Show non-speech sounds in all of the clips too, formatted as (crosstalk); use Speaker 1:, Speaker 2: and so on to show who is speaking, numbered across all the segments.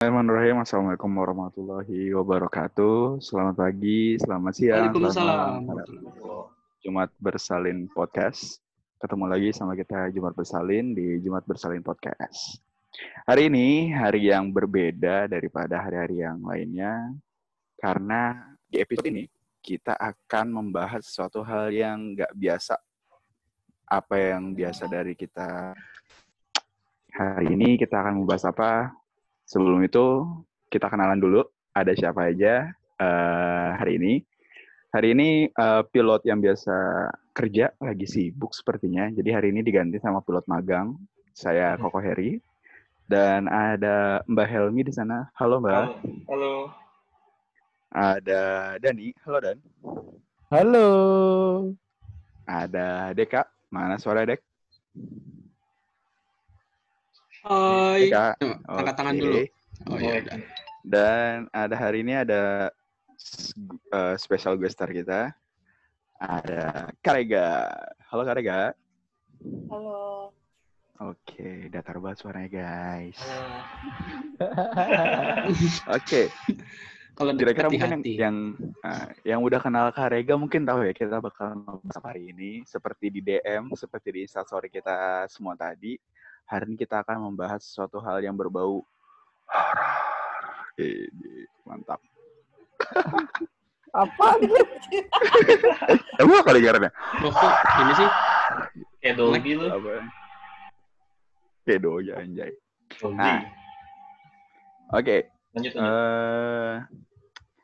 Speaker 1: Bismillahirrahmanirrahim. Assalamualaikum warahmatullahi wabarakatuh. Selamat pagi, selamat siang,
Speaker 2: Waalaikumsalam.
Speaker 1: Jumat Bersalin Podcast. Ketemu lagi sama kita Jumat Bersalin di Jumat Bersalin Podcast. Hari ini hari yang berbeda daripada hari-hari yang lainnya karena di episode ini kita akan membahas sesuatu hal yang nggak biasa. Apa yang biasa dari kita hari ini kita akan membahas apa? Sebelum itu kita kenalan dulu. Ada siapa aja eh, hari ini? Hari ini eh, pilot yang biasa kerja lagi sibuk sepertinya. Jadi hari ini diganti sama pilot magang. Saya Koko Heri dan ada Mbak Helmi di sana. Halo Mbak.
Speaker 2: Halo.
Speaker 1: Ada Dani. Halo Dan.
Speaker 3: Halo.
Speaker 1: Ada Deka. Mana suara Dek?
Speaker 2: Hai.
Speaker 1: Deka.
Speaker 2: Angkat tangan dulu. Oh iya. udah.
Speaker 1: Dan ada hari ini ada eh, special guest star kita. Ada Karega. Halo Karega.
Speaker 4: Halo.
Speaker 1: Oke, datar banget suaranya guys. (laughs) Oke,
Speaker 2: Kalau
Speaker 1: kira-kira mungkin yang yang, eh, yang udah kenal Karega mungkin tahu ya kita bakal apa hari ini seperti di DM, seperti di instastory kita semua tadi. Hari ini kita akan membahas suatu hal yang berbau horor. Mantap.
Speaker 3: Apa? (laughs)
Speaker 1: Emang
Speaker 2: Loh kok ini sih?
Speaker 5: Kayak dogi lu.
Speaker 1: apa? Pedo ya anjay. Nah. Oke,
Speaker 5: Lanjut lanjut.
Speaker 1: eh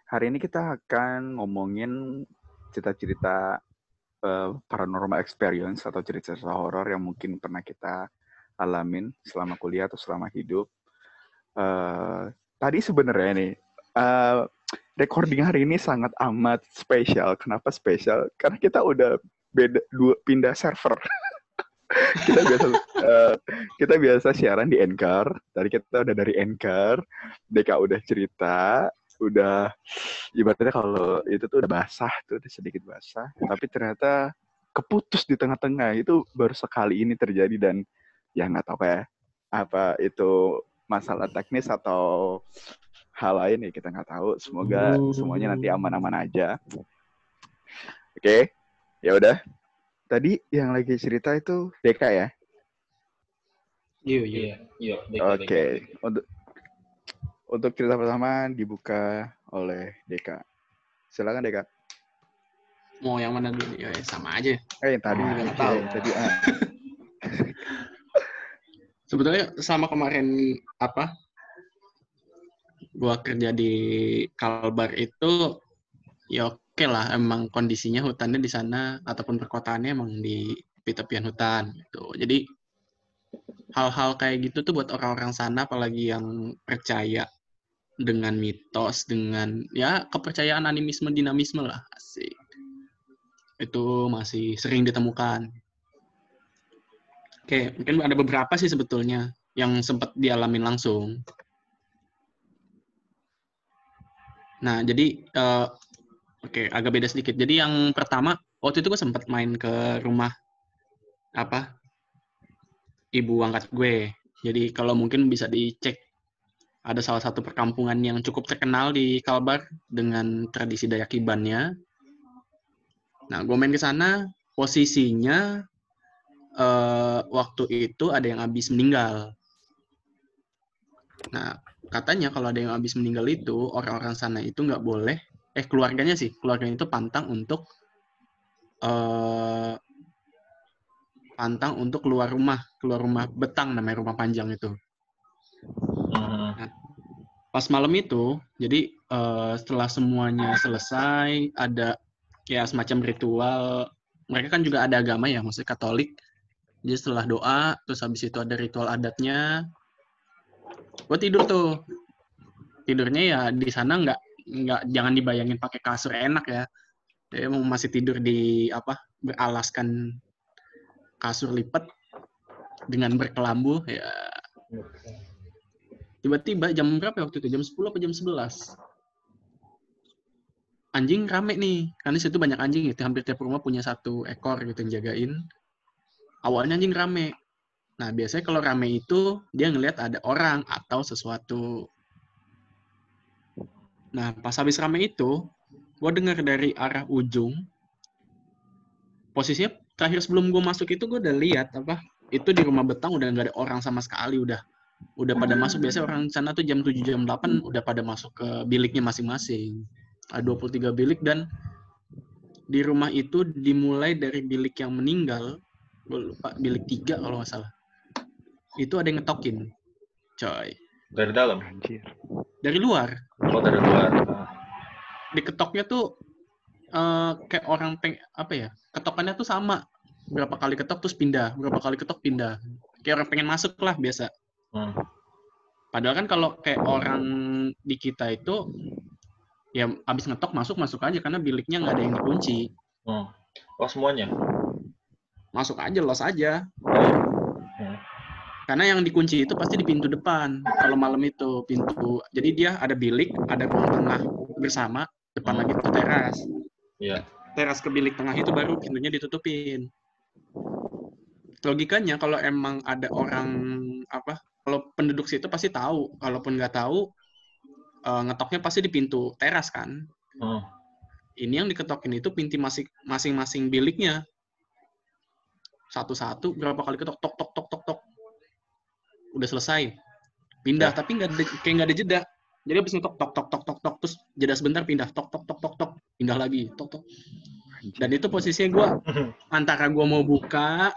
Speaker 1: hari ini kita akan ngomongin cerita-cerita eh, paranormal experience atau cerita-cerita horor yang mungkin pernah kita alamin selama kuliah atau selama hidup. Eh tadi sebenarnya nih eh recording hari ini sangat amat spesial. Kenapa spesial? Karena kita udah beda dua pindah server. (laughs) kita biasa eh, kita biasa siaran di Anchor. Tadi kita udah dari Anchor. Deka udah cerita, udah ibaratnya kalau itu tuh udah basah tuh udah sedikit basah, tapi ternyata keputus di tengah-tengah itu baru sekali ini terjadi dan ya nggak tahu ya apa itu masalah teknis atau hal lain ya kita nggak tahu. Semoga
Speaker 2: Hmm.
Speaker 1: semuanya nanti aman-aman aja. Oke, ya udah. Tadi yang lagi cerita itu Deka ya.
Speaker 2: Iya iya.
Speaker 5: Iya, iya.
Speaker 1: Oke, untuk untuk cerita pertama dibuka oleh Deka. Silakan Deka.
Speaker 2: Mau yang mana dulu? Ya sama aja.
Speaker 1: Eh yang tadi, oke,
Speaker 2: nggak tahu.
Speaker 1: tadi ah. (laughs)
Speaker 2: Sebetulnya sama kemarin apa? Gua kerja di Kalbar itu ya oke lah emang kondisinya hutannya di sana ataupun perkotaannya emang di tepian hutan gitu. Jadi hal-hal kayak gitu tuh buat orang-orang sana apalagi yang percaya dengan mitos, dengan ya kepercayaan animisme dinamisme lah asik. Itu masih sering ditemukan. Oke, mungkin ada beberapa sih sebetulnya yang sempat dialamin langsung. Nah, jadi eh, oke agak beda sedikit. Jadi yang pertama waktu itu gue sempat main ke rumah apa ibu angkat gue. Jadi kalau mungkin bisa dicek ada salah satu perkampungan yang cukup terkenal di Kalbar dengan tradisi Dayak Ibannya. Nah, gue main ke sana, posisinya eh, waktu itu ada yang habis meninggal. Nah, katanya kalau ada yang habis meninggal itu orang-orang sana itu nggak boleh, eh keluarganya sih, keluarganya itu pantang untuk eh pantang untuk keluar rumah, keluar rumah betang namanya rumah panjang itu.
Speaker 5: Mhm.
Speaker 2: Pas malam itu, jadi eh, setelah semuanya selesai, ada ya semacam ritual. Mereka kan juga ada agama ya, maksudnya Katolik. Jadi setelah doa, terus habis itu ada ritual adatnya. Gue tidur tuh. Tidurnya ya di sana nggak nggak jangan dibayangin pakai kasur enak ya. Dia emang masih tidur di apa beralaskan kasur lipat dengan berkelambu ya tiba-tiba jam berapa ya waktu itu jam 10 apa jam 11 anjing rame nih karena situ banyak anjing gitu hampir tiap rumah punya satu ekor gitu yang jagain awalnya anjing rame. Nah, biasanya kalau rame itu dia ngelihat ada orang atau sesuatu. Nah, pas habis rame itu, gue dengar dari arah ujung, posisinya terakhir sebelum gue masuk itu gue udah lihat apa itu di rumah betang udah nggak ada orang sama sekali udah udah pada masuk. Biasanya orang sana tuh jam 7 jam 8 udah pada masuk ke biliknya masing-masing. Ada 23 bilik dan di rumah itu dimulai dari bilik yang meninggal gue lupa bilik tiga kalau nggak salah itu ada yang ngetokin coy
Speaker 5: Dari dalam.
Speaker 1: Anjir.
Speaker 2: dari luar
Speaker 5: Oh, dari luar. Ah.
Speaker 2: diketoknya tuh eh, kayak orang peng apa ya ketokannya tuh sama berapa kali ketok terus pindah berapa kali ketok pindah kayak orang pengen masuk lah biasa
Speaker 5: Hmm.
Speaker 2: padahal kan kalau kayak orang di kita itu ya abis ngetok masuk masuk aja karena biliknya nggak ada yang dikunci
Speaker 5: Hmm. Oh, semuanya?
Speaker 2: Masuk aja los aja
Speaker 5: Hmm.
Speaker 2: karena yang dikunci itu pasti di pintu depan kalau malam itu pintu jadi dia ada bilik ada ruang tengah bersama depan lagi itu teras
Speaker 5: Iya.
Speaker 2: teras ke bilik tengah itu baru pintunya ditutupin. Logikanya kalau emang ada orang apa, kalau penduduk situ pasti tahu. Kalaupun nggak tahu, eh, ngetoknya pasti di pintu teras kan.
Speaker 5: Hmm.
Speaker 2: Ini yang diketokin itu pintu masing- masing-masing biliknya. Satu-satu berapa kali ketok tok tok tok tok tok. Udah selesai. Pindah
Speaker 5: Ya.
Speaker 2: tapi nggak kayak nggak ada jeda. Jadi habis ngetok tok tok tok tok tok terus jeda sebentar pindah tok tok tok tok tok pindah lagi tok tok. Dan itu posisinya gue antara gue mau buka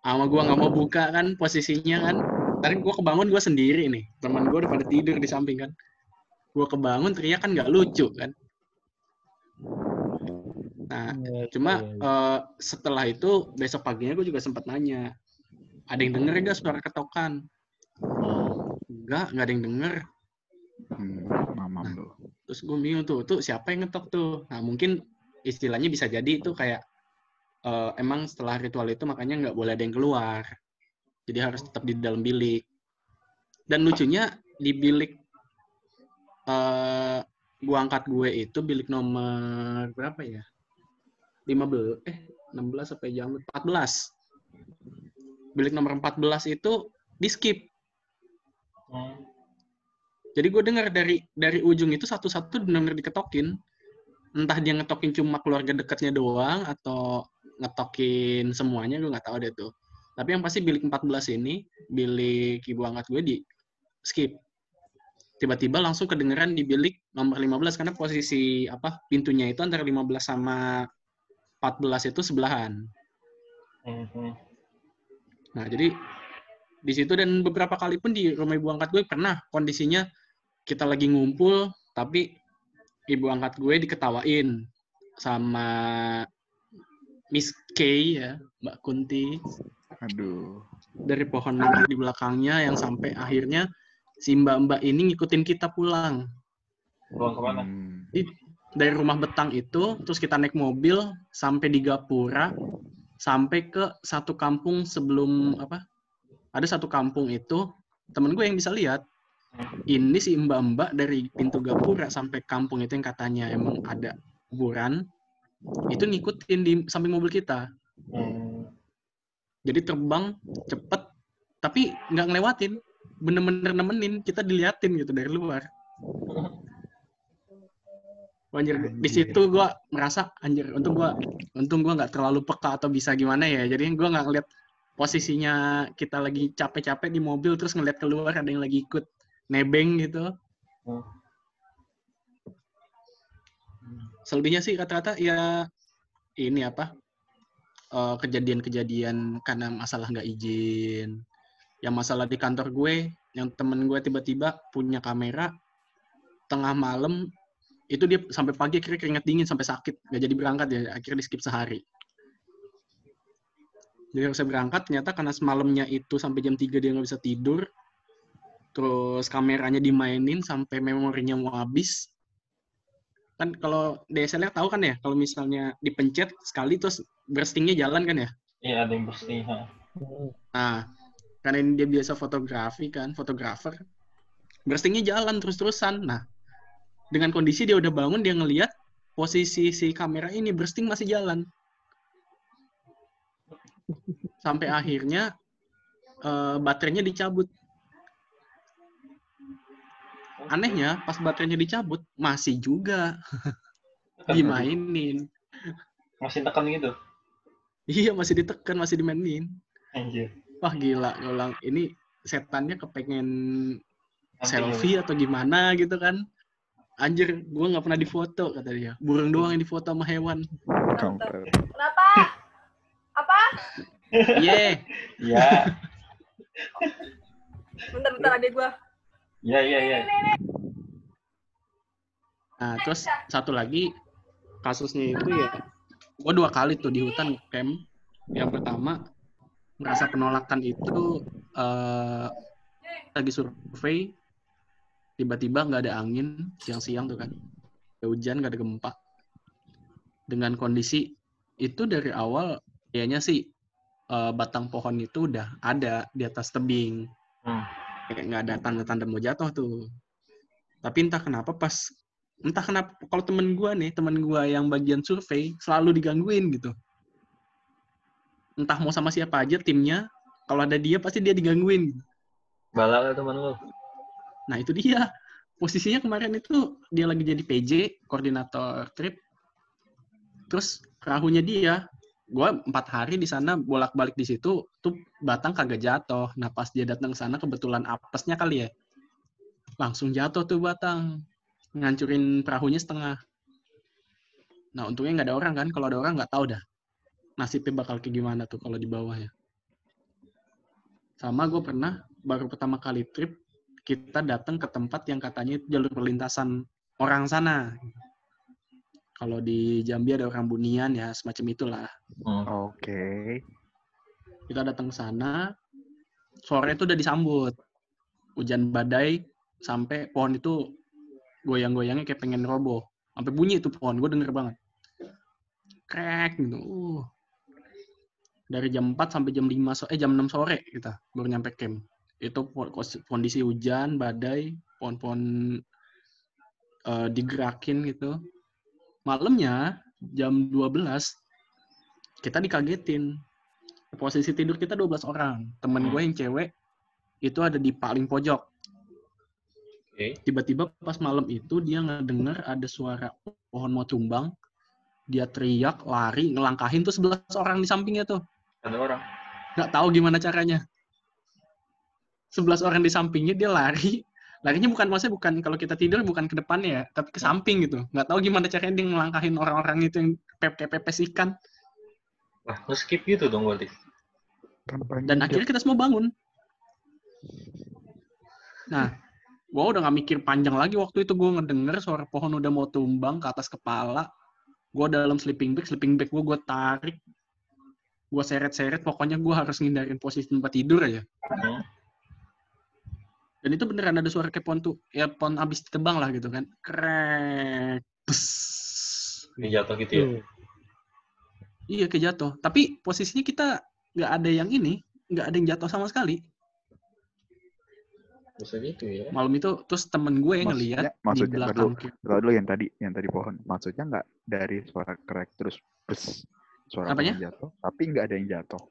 Speaker 2: sama gue nggak mau buka kan posisinya kan. Tadi gue kebangun gue sendiri nih. Teman gue udah pada tidur di samping kan. Gue kebangun teriak kan nggak lucu kan. Nah, cuma eh, setelah itu besok paginya gue juga sempat nanya. Ada yang denger gak suara ketokan?
Speaker 5: Hmm.
Speaker 2: Enggak, nggak ada yang denger.
Speaker 1: Hmm, mamam lu.
Speaker 2: Terus gue bingung tuh, tuh siapa yang ngetok tuh? Nah mungkin istilahnya bisa jadi itu kayak eh, emang setelah ritual itu makanya nggak boleh ada yang keluar. Jadi harus tetap di dalam bilik. Dan lucunya di bilik eh gua angkat gue itu bilik nomor berapa ya? 15 eh 16 sampai jam 14. Bilik nomor 14 itu di skip. Jadi gue dengar dari dari ujung itu satu-satu benar-benar diketokin. Entah dia ngetokin cuma keluarga dekatnya doang atau ngetokin semuanya gue nggak tahu deh tuh. Tapi yang pasti bilik 14 ini, bilik ibu angkat gue di skip. Tiba-tiba langsung kedengeran di bilik nomor 15 karena posisi apa pintunya itu antara 15 sama 14 itu sebelahan.
Speaker 5: Hmm.
Speaker 2: Nah, jadi di situ dan beberapa kali pun di rumah ibu angkat gue pernah kondisinya kita lagi ngumpul tapi ibu angkat gue diketawain sama Miss K ya, Mbak Kunti
Speaker 1: Aduh.
Speaker 2: dari pohon mangga di belakangnya yang sampai akhirnya si mbak-mbak ini ngikutin kita pulang
Speaker 5: Pulang ke mana?
Speaker 1: Hmm.
Speaker 2: Dari rumah Betang itu terus kita naik mobil sampai di Gapura sampai ke satu kampung sebelum apa ada satu kampung itu temen gue yang bisa lihat ini si mbak-mbak dari pintu Gapura sampai kampung itu yang katanya emang ada kuburan itu ngikutin di samping mobil kita. Jadi terbang cepet tapi nggak ngelewatin bener-bener nemenin kita diliatin gitu dari luar Wah, Anjir, di
Speaker 1: Anjir.
Speaker 2: situ gua merasa anjir, untung gua untung gua nggak terlalu peka atau bisa gimana ya. Jadi gua nggak ngeliat posisinya kita lagi capek-capek di mobil terus ngeliat keluar ada yang lagi ikut nebeng gitu.
Speaker 5: Hmm.
Speaker 2: Selebihnya sih rata-rata ya ini apa eh, kejadian-kejadian karena masalah nggak izin. Yang masalah di kantor gue, yang temen gue tiba-tiba punya kamera tengah malam itu dia sampai pagi akhirnya keringet dingin sampai sakit. Nggak jadi berangkat ya akhirnya di skip sehari. Jadi harusnya berangkat ternyata karena semalamnya itu sampai jam 3 dia nggak bisa tidur terus kameranya dimainin sampai memorinya mau habis. Kan kalau DSLR tahu kan ya kalau misalnya dipencet sekali terus burstingnya jalan kan ya?
Speaker 5: Iya, ada yang ha.
Speaker 2: Nah, karena ini dia biasa fotografi kan, fotografer, burstingnya jalan terus-terusan. Nah, dengan kondisi dia udah bangun, dia ngelihat posisi si kamera ini bursting masih jalan. Sampai akhirnya eh, baterainya dicabut. anehnya pas baterainya dicabut masih juga (laughs) dimainin.
Speaker 5: Masih tekan gitu.
Speaker 2: Iya masih ditekan, masih dimainin.
Speaker 5: Anjir.
Speaker 2: Wah gila, gue bilang ini setannya kepengen
Speaker 5: Nanti
Speaker 2: selfie atau gimana gitu kan. Anjir, gue nggak pernah difoto kata dia. Burung doang yang difoto sama hewan.
Speaker 4: Kenapa? Apa?
Speaker 2: Iya,
Speaker 5: Ya,
Speaker 4: Bentar-bentar adik gua.
Speaker 5: ya, ya, ya.
Speaker 2: Nah, terus satu lagi kasusnya itu ya, gue dua kali tuh di hutan camp. Yang pertama merasa penolakan itu eh, lagi survei, tiba-tiba nggak ada angin siang-siang tuh kan, ada hujan nggak ada gempa. Dengan kondisi itu dari awal kayaknya sih eh, batang pohon itu udah ada di atas tebing,
Speaker 5: Hmm.
Speaker 2: kayak nggak ada tanda-tanda mau jatuh tuh. Tapi entah kenapa pas entah kenapa kalau temen gua nih temen gua yang bagian survei selalu digangguin gitu entah mau sama siapa aja timnya kalau ada dia pasti dia digangguin
Speaker 5: Balak teman lu.
Speaker 2: Nah itu dia. Posisinya kemarin itu dia lagi jadi PJ koordinator trip. Terus perahunya dia gua empat hari di sana bolak-balik di situ tuh batang kagak jatuh. Nah pas dia datang sana kebetulan apesnya kali ya. Langsung jatuh tuh batang ngancurin perahunya setengah. Nah untungnya nggak ada orang kan, kalau ada orang nggak tahu dah nasibnya bakal kayak gimana tuh kalau di bawah ya. Sama gue pernah baru pertama kali trip kita datang ke tempat yang katanya itu jalur perlintasan orang sana. Kalau di Jambi ada orang Bunian ya semacam itulah.
Speaker 5: Hmm.
Speaker 1: Oke.
Speaker 2: Kita datang ke sana, sore itu udah disambut. Hujan badai sampai pohon itu goyang-goyangnya kayak pengen roboh. Sampai bunyi itu pohon, gue denger banget. Krek gitu. Uh. Dari jam 4 sampai jam 5 so eh jam 6 sore kita baru nyampe camp. Itu kondisi hujan, badai, pohon-pohon eh, digerakin gitu. Malamnya jam 12 kita dikagetin. Posisi tidur kita 12 orang. Temen gue yang cewek itu ada di paling pojok
Speaker 5: Oke.
Speaker 2: tiba-tiba pas malam itu dia ngedenger ada suara pohon mau tumbang dia teriak lari ngelangkahin tuh 11 orang di sampingnya tuh
Speaker 5: Ada orang.
Speaker 2: nggak tahu gimana caranya 11 orang di sampingnya dia lari. Larinya bukan maksudnya bukan kalau kita tidur bukan ke depannya ya tapi ke samping gitu. Nggak tahu gimana caranya dia ngelangkahin orang-orang itu yang pep pepes ikan.
Speaker 5: Wah, nge-skip gitu dong berarti.
Speaker 2: Dan akhirnya kita semua bangun. Nah gua udah nggak mikir panjang lagi waktu itu. Gua ngedenger suara pohon udah mau tumbang ke atas kepala. Gua dalam sleeping bag sleeping bag gua gua tarik. Gua seret-seret pokoknya gua harus ngindarin posisi tempat tidur aja.
Speaker 5: Hmm.
Speaker 2: Dan itu beneran ada suara kayak pohon tuh ya pohon abis ditebang lah gitu kan krek.
Speaker 5: Ini jatuh gitu ya.
Speaker 2: iya kayak jatuh tapi posisinya kita nggak ada yang ini nggak ada yang jatuh sama sekali
Speaker 5: Bisa gitu ya.
Speaker 2: malam itu terus temen gue yang
Speaker 1: Maksudnya-
Speaker 2: ngeliat di
Speaker 1: maksudnya,
Speaker 2: belakang
Speaker 1: Kalau dulu yang tadi, yang tadi pohon, maksudnya nggak dari suara krek terus bes suara
Speaker 2: Apanya?
Speaker 1: jatuh, tapi nggak ada yang jatuh.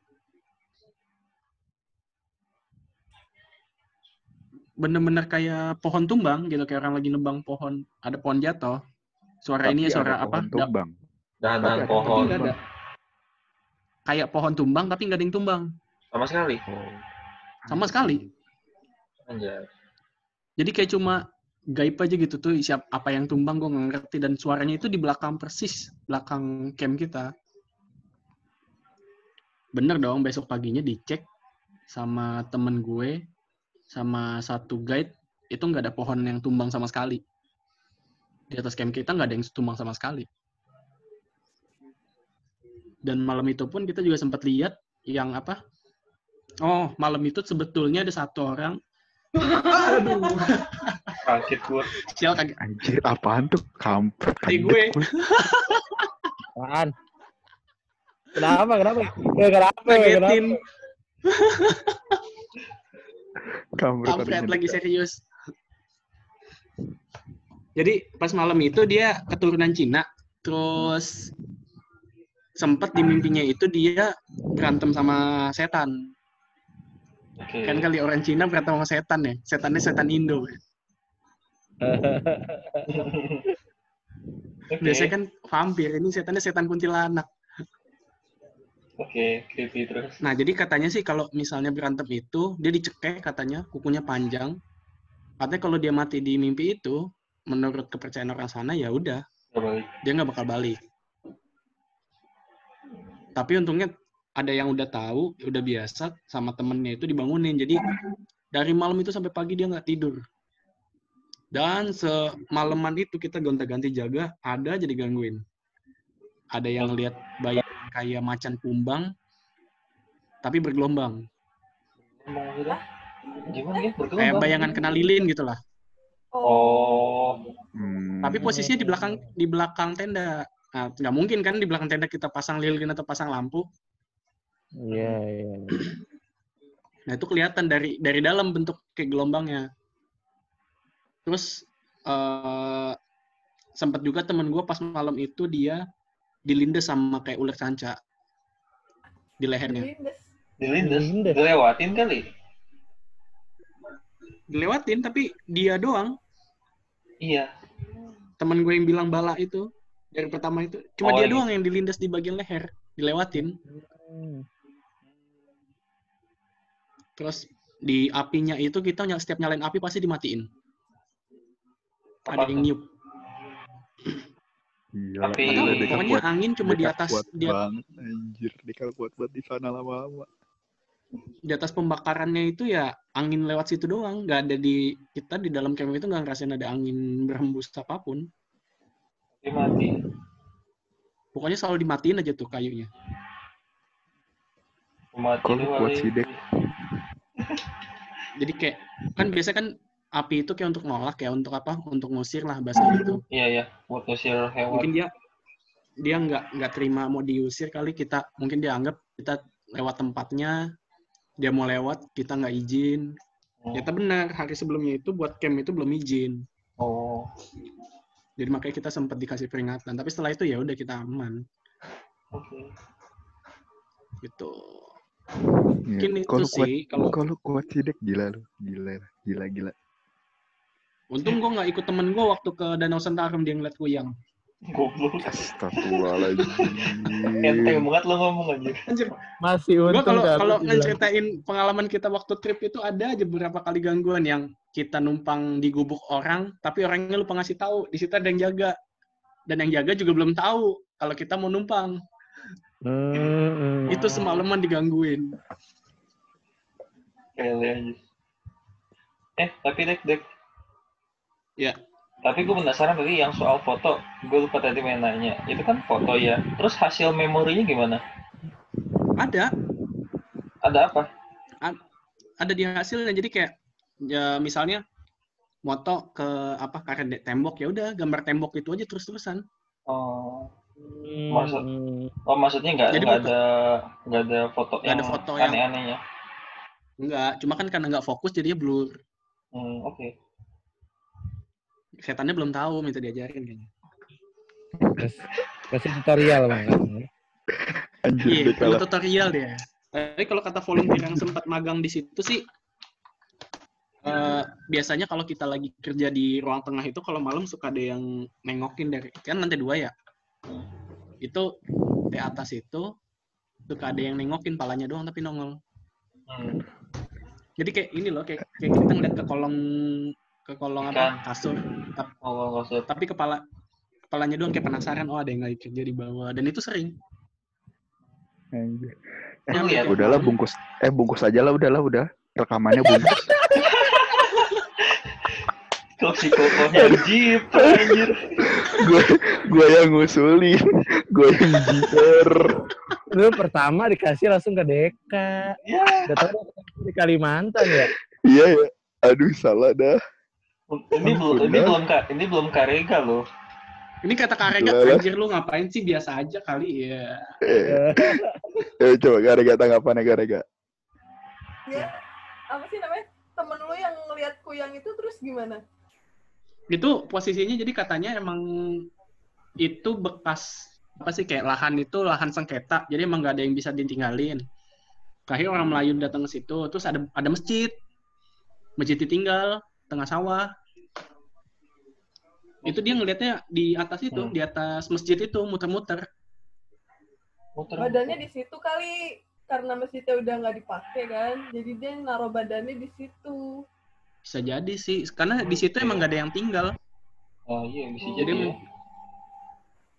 Speaker 2: Bener-bener kayak pohon tumbang gitu kayak orang lagi nebang pohon ada pohon jatuh suara ini ya
Speaker 1: Tapi
Speaker 2: suara apa
Speaker 1: tumbang. Tapi
Speaker 2: tapi
Speaker 5: pohon.
Speaker 2: ada kayak pohon tumbang tapi nggak ada yang tumbang
Speaker 5: Sama sekali.
Speaker 1: Oh.
Speaker 2: sama sekali
Speaker 5: Anjay.
Speaker 2: jadi kayak cuma gaib aja gitu tuh siap apa yang tumbang gue nggak ngerti dan suaranya itu di belakang persis belakang camp kita bener dong besok paginya dicek sama temen gue sama satu guide itu nggak ada pohon yang tumbang sama sekali di atas camp kita nggak ada yang tumbang sama sekali dan malam itu pun kita juga sempat lihat yang apa oh malam itu sebetulnya ada satu orang aduh
Speaker 5: Kaget gua.
Speaker 2: sial kaget
Speaker 1: Anjir, apaan tuh? Kampret. Kaget
Speaker 2: gue.
Speaker 3: Apaan? Kenapa? Kenapa? Ya, kenapa? Kenapa?
Speaker 1: Kampret,
Speaker 2: kampret lagi serius. Jadi pas malam itu dia keturunan Cina. Terus sempat di mimpinya itu dia berantem sama setan.
Speaker 5: Oke.
Speaker 2: kan kali orang Cina berantem sama setan ya. Setannya setan Indo.
Speaker 5: Oke, (laughs)
Speaker 2: Biasanya kan vampir, ini setannya setan kuntilanak.
Speaker 5: Oke, creepy terus.
Speaker 2: Nah, jadi katanya sih kalau misalnya berantem itu, dia dicekek katanya, kukunya panjang. Katanya kalau dia mati di mimpi itu, menurut kepercayaan orang sana ya udah, dia nggak bakal balik. Tapi untungnya ada yang udah tahu, udah biasa sama temennya itu dibangunin. Jadi dari malam itu sampai pagi dia nggak tidur. Dan semalaman itu kita gonta-ganti jaga, ada aja digangguin. Ada yang lihat bayangan kayak macan kumbang, tapi bergelombang.
Speaker 5: Gitu. Gimana ya?
Speaker 2: Kayak
Speaker 5: Bergelombang.
Speaker 2: bayangan kena lilin gitu lah.
Speaker 5: Oh,
Speaker 1: Hmm.
Speaker 2: Tapi posisinya di belakang di belakang tenda. Nah, nggak mungkin kan di belakang tenda kita pasang lilin atau pasang lampu.
Speaker 3: Iya, iya.
Speaker 2: Nah itu kelihatan dari dari dalam bentuk kayak gelombangnya. Terus eh sempat juga temen gue pas malam itu dia dilindes sama kayak ular sanca di lehernya.
Speaker 4: Lindes.
Speaker 5: dilindes.
Speaker 3: Dilindes.
Speaker 5: Dilewatin kali.
Speaker 2: Dilewatin tapi dia doang.
Speaker 5: Iya.
Speaker 2: Temen gue yang bilang bala itu dari pertama itu cuma
Speaker 5: Oh,
Speaker 2: dia
Speaker 5: ini.
Speaker 2: doang yang dilindes di bagian leher, dilewatin.
Speaker 3: Hmm.
Speaker 2: Terus di apinya itu kita setiap nyalain api pasti dimatiin.
Speaker 5: Apa
Speaker 2: Ada yang niup.
Speaker 1: Gila,
Speaker 5: Tapi-
Speaker 1: Deka
Speaker 2: pokoknya
Speaker 1: kuat-
Speaker 2: angin cuma di atas
Speaker 1: kuat
Speaker 2: di,
Speaker 1: banget, anjir. Deka kuat banget di sana lama-lama.
Speaker 2: di atas pembakarannya itu ya angin lewat situ doang, nggak ada di kita di dalam camp itu nggak ngerasain ada angin berhembus apa
Speaker 5: pun. Mati.
Speaker 2: Pokoknya selalu dimatiin aja tuh kayunya.
Speaker 5: Mati
Speaker 1: kuat sih, Dek?
Speaker 2: Jadi kayak kan biasa kan api itu kayak untuk nolak ya, untuk apa? Untuk ngusir lah bahasa gitu.
Speaker 5: Iya, iya. Buat ngusir hewan.
Speaker 2: Mungkin dia dia nggak nggak terima mau diusir kali kita mungkin dia anggap kita lewat tempatnya dia mau lewat kita nggak izin
Speaker 5: Hmm.
Speaker 2: ternyata benar hari sebelumnya itu buat camp itu belum izin
Speaker 5: Oh,
Speaker 2: jadi makanya kita sempat dikasih peringatan tapi setelah itu ya udah kita aman
Speaker 5: oke.
Speaker 2: gitu
Speaker 1: Iya.
Speaker 2: mungkin itu
Speaker 1: Kalau kuat,
Speaker 2: sih kalau
Speaker 1: kalau kuat sih, Dek. Gila lu. Gila, gila, gila.
Speaker 2: Untung gue nggak ikut temen gue waktu ke Danau Sentarum dia ngeliat kuyang
Speaker 5: Goblok.
Speaker 1: Astagfirullahaladzim.
Speaker 5: Enteng banget lo ngomong anjir.
Speaker 2: anjir
Speaker 3: Masih
Speaker 2: gue
Speaker 3: untung
Speaker 2: kalau
Speaker 3: kan
Speaker 2: kalau
Speaker 3: bilang.
Speaker 2: ngeceritain pengalaman kita waktu trip itu ada aja beberapa kali gangguan yang kita numpang di gubuk orang tapi orangnya lupa ngasih tahu di situ ada yang jaga dan yang jaga juga belum tahu kalau kita mau numpang
Speaker 3: Hmm,
Speaker 2: itu semalaman digangguin
Speaker 5: anjir. Eh, tapi dek, dek.
Speaker 2: Ya.
Speaker 5: Tapi gue penasaran tadi yang soal foto. Gue lupa tadi main nanya. Itu kan foto ya. Terus hasil memorinya gimana?
Speaker 2: ada
Speaker 5: Ada apa?
Speaker 2: ada di hasilnya jadi kayak ya misalnya moto ke apa karet tembok ya udah gambar tembok itu aja terus terusan
Speaker 5: Oh,
Speaker 3: Hmm,
Speaker 5: Maksud- oh maksudnya nggak nggak ada nggak ada foto
Speaker 2: Nggak
Speaker 5: yang
Speaker 2: ada foto yang-
Speaker 5: aneh-anehnya.
Speaker 2: enggak cuma kan karena nggak fokus jadinya blur
Speaker 5: Hmm, oke.
Speaker 2: Setannya belum tahu minta diajarin kayaknya
Speaker 3: Kas- Kasih tutorial bang.
Speaker 2: Iya, perlu
Speaker 1: kalah.
Speaker 2: tutorial dia. Tapi kalau kata volunteer yang sempat magang di situ sih, eh, biasanya kalau kita lagi kerja di ruang tengah itu, kalau malam suka ada yang nengokin dari, kan lantai dua ya. Itu di atas itu, suka ada yang nengokin palanya doang tapi nongol.
Speaker 5: Hmm.
Speaker 2: Jadi kayak ini loh, kayak, kayak kita ngeliat ke kolong ke kolong apa kasur,
Speaker 5: Oh,
Speaker 2: tapi kepala kepalanya doang kayak penasaran, oh ada yang lagi kerja di bawah. Dan itu sering.
Speaker 1: Anjir.
Speaker 5: Lihat?
Speaker 2: tiap
Speaker 1: Udahlah bungkus. Eh bungkus aja lah udahlah udah. Rekamannya bungkus. (laughs)
Speaker 5: Anjir.
Speaker 1: gue gue yang ngusulin. Gue yang jiper.
Speaker 3: Lu pertama dikasih langsung ke Deka.
Speaker 5: Ya,
Speaker 3: Udah tahu di Kalimantan ya.
Speaker 1: Iya ya. Aduh salah dah.
Speaker 5: Ini belum ini belum ka- ini belum karega loh.
Speaker 2: Ini kata Karega, anjir lu ngapain sih biasa aja kali ya.
Speaker 1: Eh, (laughs) eh coba gara-gara tanggapannya gara-gara.
Speaker 4: Ya, apa sih namanya? Temen lu yang ngeliat kuyang itu terus gimana?
Speaker 2: Itu posisinya jadi katanya emang itu bekas apa sih kayak lahan itu lahan sengketa, jadi emang nggak ada yang bisa ditinggalin. Akhirnya orang Melayu datang ke situ, terus ada ada masjid, masjid ditinggal tengah sawah. Itu dia ngelihatnya di atas itu,
Speaker 5: Hmm.
Speaker 2: di atas masjid itu muter-muter.
Speaker 5: Muter.
Speaker 4: Badannya di situ kali karena masjidnya udah nggak dipakai kan. Jadi dia naruh badannya di situ.
Speaker 2: Bisa jadi sih, karena di situ emang gak ada yang tinggal.
Speaker 5: Oh iya bisa
Speaker 4: Oh.
Speaker 5: jadi ya.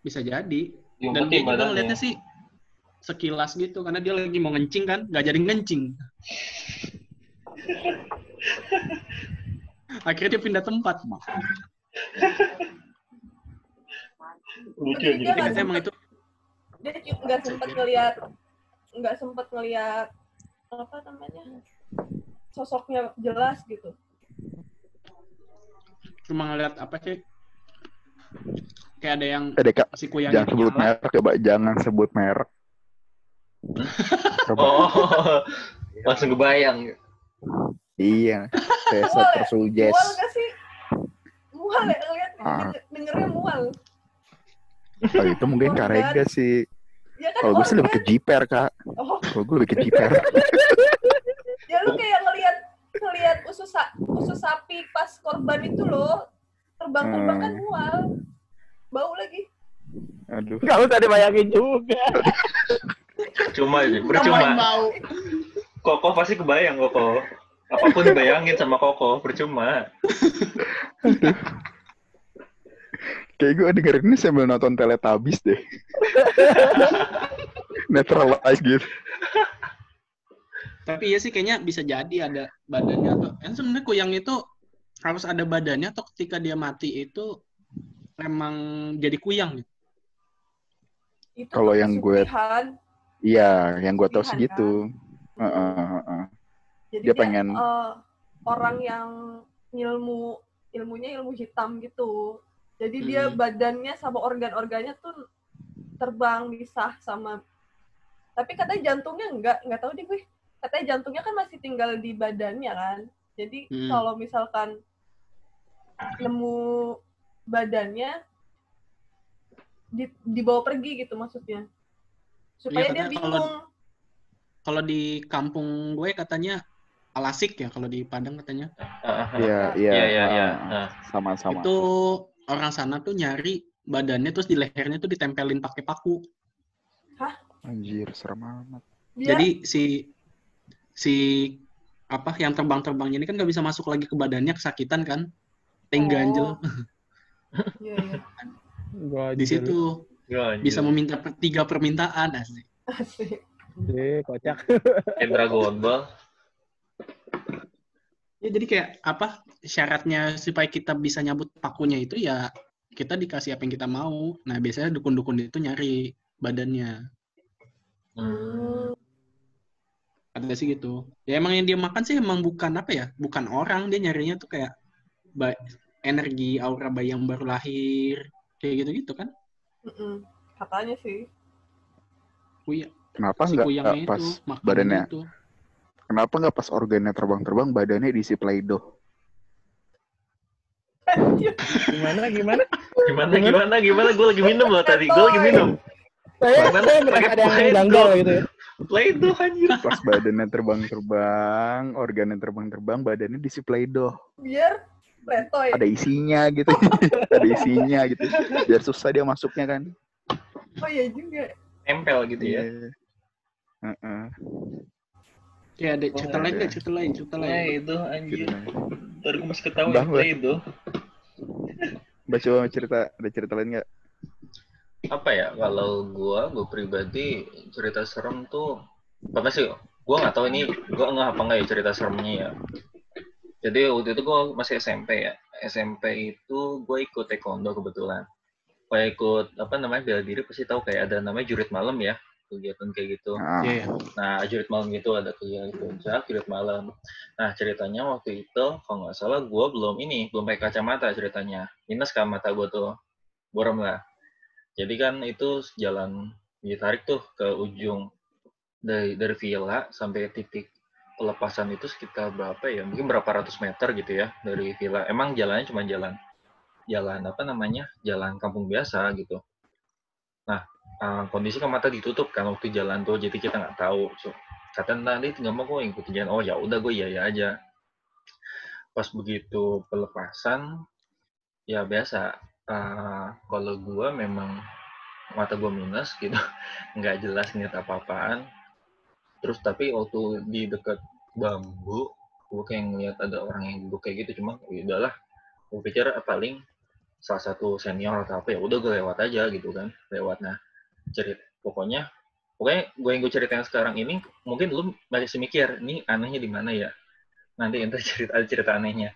Speaker 2: Bisa jadi. Dan
Speaker 5: Diumpetin
Speaker 2: dia juga
Speaker 5: badannya.
Speaker 2: ngeliatnya sih sekilas gitu, karena dia lagi mau ngencing kan, gak jadi ngencing. (laughs) Akhirnya dia pindah tempat.
Speaker 5: Lucu
Speaker 4: Tapi dia
Speaker 2: Emang itu
Speaker 4: Dia nggak sempet ngeliat nggak sempet ngeliat apa namanya sosoknya jelas gitu.
Speaker 2: cuma ngeliat apa sih? Kayak ada yang
Speaker 1: Eh, Deka,
Speaker 2: si kuyang
Speaker 1: jangan sebut
Speaker 2: nyala.
Speaker 1: merek, coba jangan sebut merek. Coba.
Speaker 5: Oh, langsung kebayang.
Speaker 1: Iya, saya
Speaker 4: Mual ya?
Speaker 1: tersuggest.
Speaker 4: Mual gak sih? Mual ya ngeliat
Speaker 1: Ah.
Speaker 4: denger- dengernya mual.
Speaker 1: Oh, itu mungkin (laughs)
Speaker 4: Organ.
Speaker 1: karega sih.
Speaker 4: Ya kan
Speaker 1: Kalau gue sih lebih ke jiper, Kak.
Speaker 4: Oh,
Speaker 1: Kalau gue lebih ke jiper. (laughs)
Speaker 4: ya lu kayak ngeliat ngeliat usus sa- usus sapi pas korban itu loh terbang-terbang kan
Speaker 1: Hmm.
Speaker 4: mual. Bau lagi.
Speaker 1: Aduh.
Speaker 3: Gak usah dibayangin juga.
Speaker 5: Cuma
Speaker 2: Tambahin
Speaker 5: percuma.
Speaker 2: bau.
Speaker 5: Koko pasti kebayang Koko. Apa pun dibayangin sama Koko, percuma. (laughs)
Speaker 1: Kayak gue dengerin ini sambil nonton Teletubbies deh. (laughs) Naturalize gitu.
Speaker 2: Tapi iya sih kayaknya bisa jadi ada badannya atau kan sebenarnya kuyang itu harus ada badannya atau ketika dia mati itu emang jadi kuyang gitu.
Speaker 4: Itu
Speaker 1: Kalau yang gue-. Iya, yang gue tau sih
Speaker 4: Pilihan,
Speaker 1: gitu. Heeh, heeh.
Speaker 4: Jadi
Speaker 1: Dia pengen-
Speaker 4: eh, orang yang ilmu ilmunya ilmu hitam gitu. Jadi dia
Speaker 2: Hmm.
Speaker 4: badannya sama organ-organnya tuh terbang misah sama tapi katanya jantungnya enggak, enggak tahu deh gue. Katanya jantungnya kan masih tinggal di badannya kan. Jadi
Speaker 2: Hmm.
Speaker 4: kalau misalkan nemu badannya di, dibawa pergi gitu maksudnya. Supaya dia
Speaker 2: katanya kalau-
Speaker 4: bingung.
Speaker 2: Kalau di kampung gue katanya alasik ya kalau di Padang katanya.
Speaker 5: Ah, ah, ah.
Speaker 1: Iya, iya.
Speaker 5: Iya, iya, iya.
Speaker 1: ah, Sama-sama.
Speaker 2: Itu orang sana tuh nyari badannya terus di lehernya tuh ditempelin pakai paku.
Speaker 1: Anjir, serem amat.
Speaker 4: Dia
Speaker 2: Jadi si si apa yang terbang-terbang ini kan nggak bisa masuk lagi ke badannya kesakitan kan? Tengganjel.
Speaker 4: Oh. Iya, iya.
Speaker 3: Gua
Speaker 2: Di situ
Speaker 5: gila,
Speaker 2: bisa meminta tiga permintaan asli.
Speaker 4: Asik.
Speaker 3: Deh, kocak.
Speaker 5: Kayak Dragon Ball.
Speaker 2: Ya jadi kayak apa syaratnya supaya kita bisa nyabut pakunya itu ya kita dikasih apa yang kita mau. Nah biasanya dukun-dukun itu nyari badannya.
Speaker 5: Hmm.
Speaker 2: Ada sih gitu. Ya emang yang dia makan sih emang bukan apa ya, bukan orang dia nyarinya tuh kayak ba- energi aura bayi yang baru lahir kayak gitu-gitu kan?
Speaker 4: Mm-mm. Katanya sih.
Speaker 2: Kuya,
Speaker 1: Kenapa
Speaker 2: si
Speaker 1: nggak nggak pas
Speaker 2: itu
Speaker 1: badannya?
Speaker 2: gitu.
Speaker 1: Kenapa nggak pas organnya terbang-terbang badannya diisi Play-Doh?
Speaker 3: Gimana, gimana?
Speaker 5: Gimana, gimana, gimana? Gue lagi minum loh tadi. Gue lagi minum.
Speaker 3: Saya,
Speaker 5: Gimana?
Speaker 3: saya merasa
Speaker 5: Pakai
Speaker 3: ada yang janggal gitu ya.
Speaker 5: Play itu anjir.
Speaker 1: Pas badannya terbang-terbang, organnya terbang-terbang, badannya diisi Play-Doh.
Speaker 4: Biar letoy.
Speaker 1: Ada isinya gitu. (laughs) Ada isinya gitu. Biar susah dia masuknya kan.
Speaker 4: Oh iya juga.
Speaker 5: Nempel gitu ya.
Speaker 1: Iya. Heeh.
Speaker 2: Ya ada cerita
Speaker 5: Oh,
Speaker 2: lain
Speaker 1: ada.
Speaker 2: deh, cerita lain, cerita lain.
Speaker 5: Play itu anjir. Ntar gue masih ya, Play itu.
Speaker 1: Baca cerita, ada cerita lain nggak?
Speaker 5: Apa ya, kalau gua, gua pribadi cerita serem tuh, apa sih, gua nggak tahu ini, gua nggak apa nggak ya cerita seremnya ya. Jadi waktu itu gua masih SMP ya. SMP itu gue ikut taekwondo kebetulan. Kayak ikut apa namanya bela diri pasti tahu kayak ada namanya jurit malam ya kegiatan kayak gitu.
Speaker 1: Nah,
Speaker 2: Iya, iya.
Speaker 5: Nah, jurit malam gitu ada kegiatan puncak, jurit malam. Nah, ceritanya waktu itu, kalau nggak salah, gue belum ini, belum pakai kacamata ceritanya. Minus kan mata gue tuh, borem lah. Jadi kan itu jalan ditarik tuh ke ujung dari dari villa sampai titik pelepasan itu sekitar berapa ya? Mungkin berapa ratus meter gitu ya dari villa. Emang jalannya cuma jalan jalan apa namanya? Jalan kampung biasa gitu. Uh, kondisi kan mata ditutup kan waktu jalan tuh jadi kita nggak tahu so, kata nanti nggak mau gue ikutin jalan oh ya udah gue iya ya aja pas begitu pelepasan ya biasa eh, kalau gue memang mata gue minus gitu, (laughs) nggak jelas ngeliat apa-apaan. Terus tapi waktu di dekat bambu, gue kayak ngeliat ada orang yang duduk kayak gitu, cuma ya udahlah. Gue pikir ah, paling salah satu senior atau apa ya udah gue lewat aja gitu kan, lewat. Nah, cerit pokoknya pokoknya gue yang gue ceritain sekarang ini mungkin lu masih mikir ini anehnya di mana ya? Nanti ente cerita ada cerita anehnya.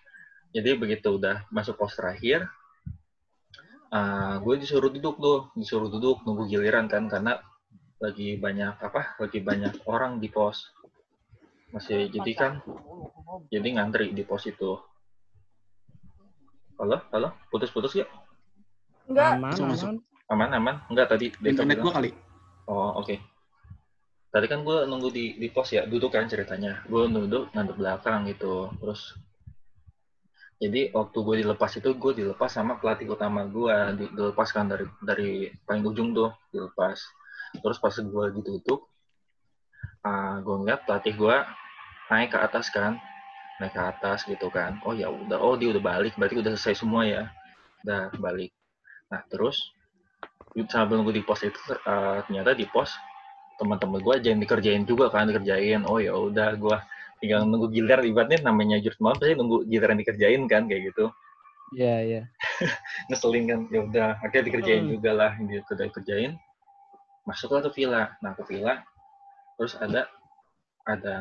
Speaker 5: Jadi begitu udah masuk pos terakhir uh, gue disuruh duduk tuh disuruh duduk nunggu giliran kan karena lagi banyak apa lagi banyak orang di pos. Masih jadi kan jadi ngantri di pos itu. Halo halo putus-putus ya
Speaker 4: Enggak,
Speaker 3: Aman,
Speaker 2: Masuk, masuk.
Speaker 3: Aman.
Speaker 5: aman enggak tadi
Speaker 2: Internet gua kali.
Speaker 5: Oh oke. Tadi kan gue nunggu di di pos ya, duduk kan ceritanya. Gue duduk ngadep belakang gitu. Terus jadi waktu gue dilepas itu gue dilepas sama pelatih utama gue, di, dilepaskan dari dari paling ujung tuh dilepas. Terus pas gue ditutup, uh, gue ngeliat pelatih gue naik ke atas kan, naik ke atas gitu kan. Oh ya udah, oh dia udah balik, berarti udah selesai semua ya, udah balik. Nah terus sambil nunggu di pos itu uh, ternyata di pos teman-teman gue yang dikerjain juga kan dikerjain. Oh ya udah gue tinggal nunggu giliran ibaratnya namanya jurus malam pasti nunggu giliran dikerjain kan kayak gitu.
Speaker 3: Iya, iya. (laughs)
Speaker 5: ngeselin kan ya udah akhirnya dikerjain
Speaker 3: Hmm.
Speaker 5: juga lah gitu udah dikerjain. Masuklah ke villa. Nah ke villa terus ada ada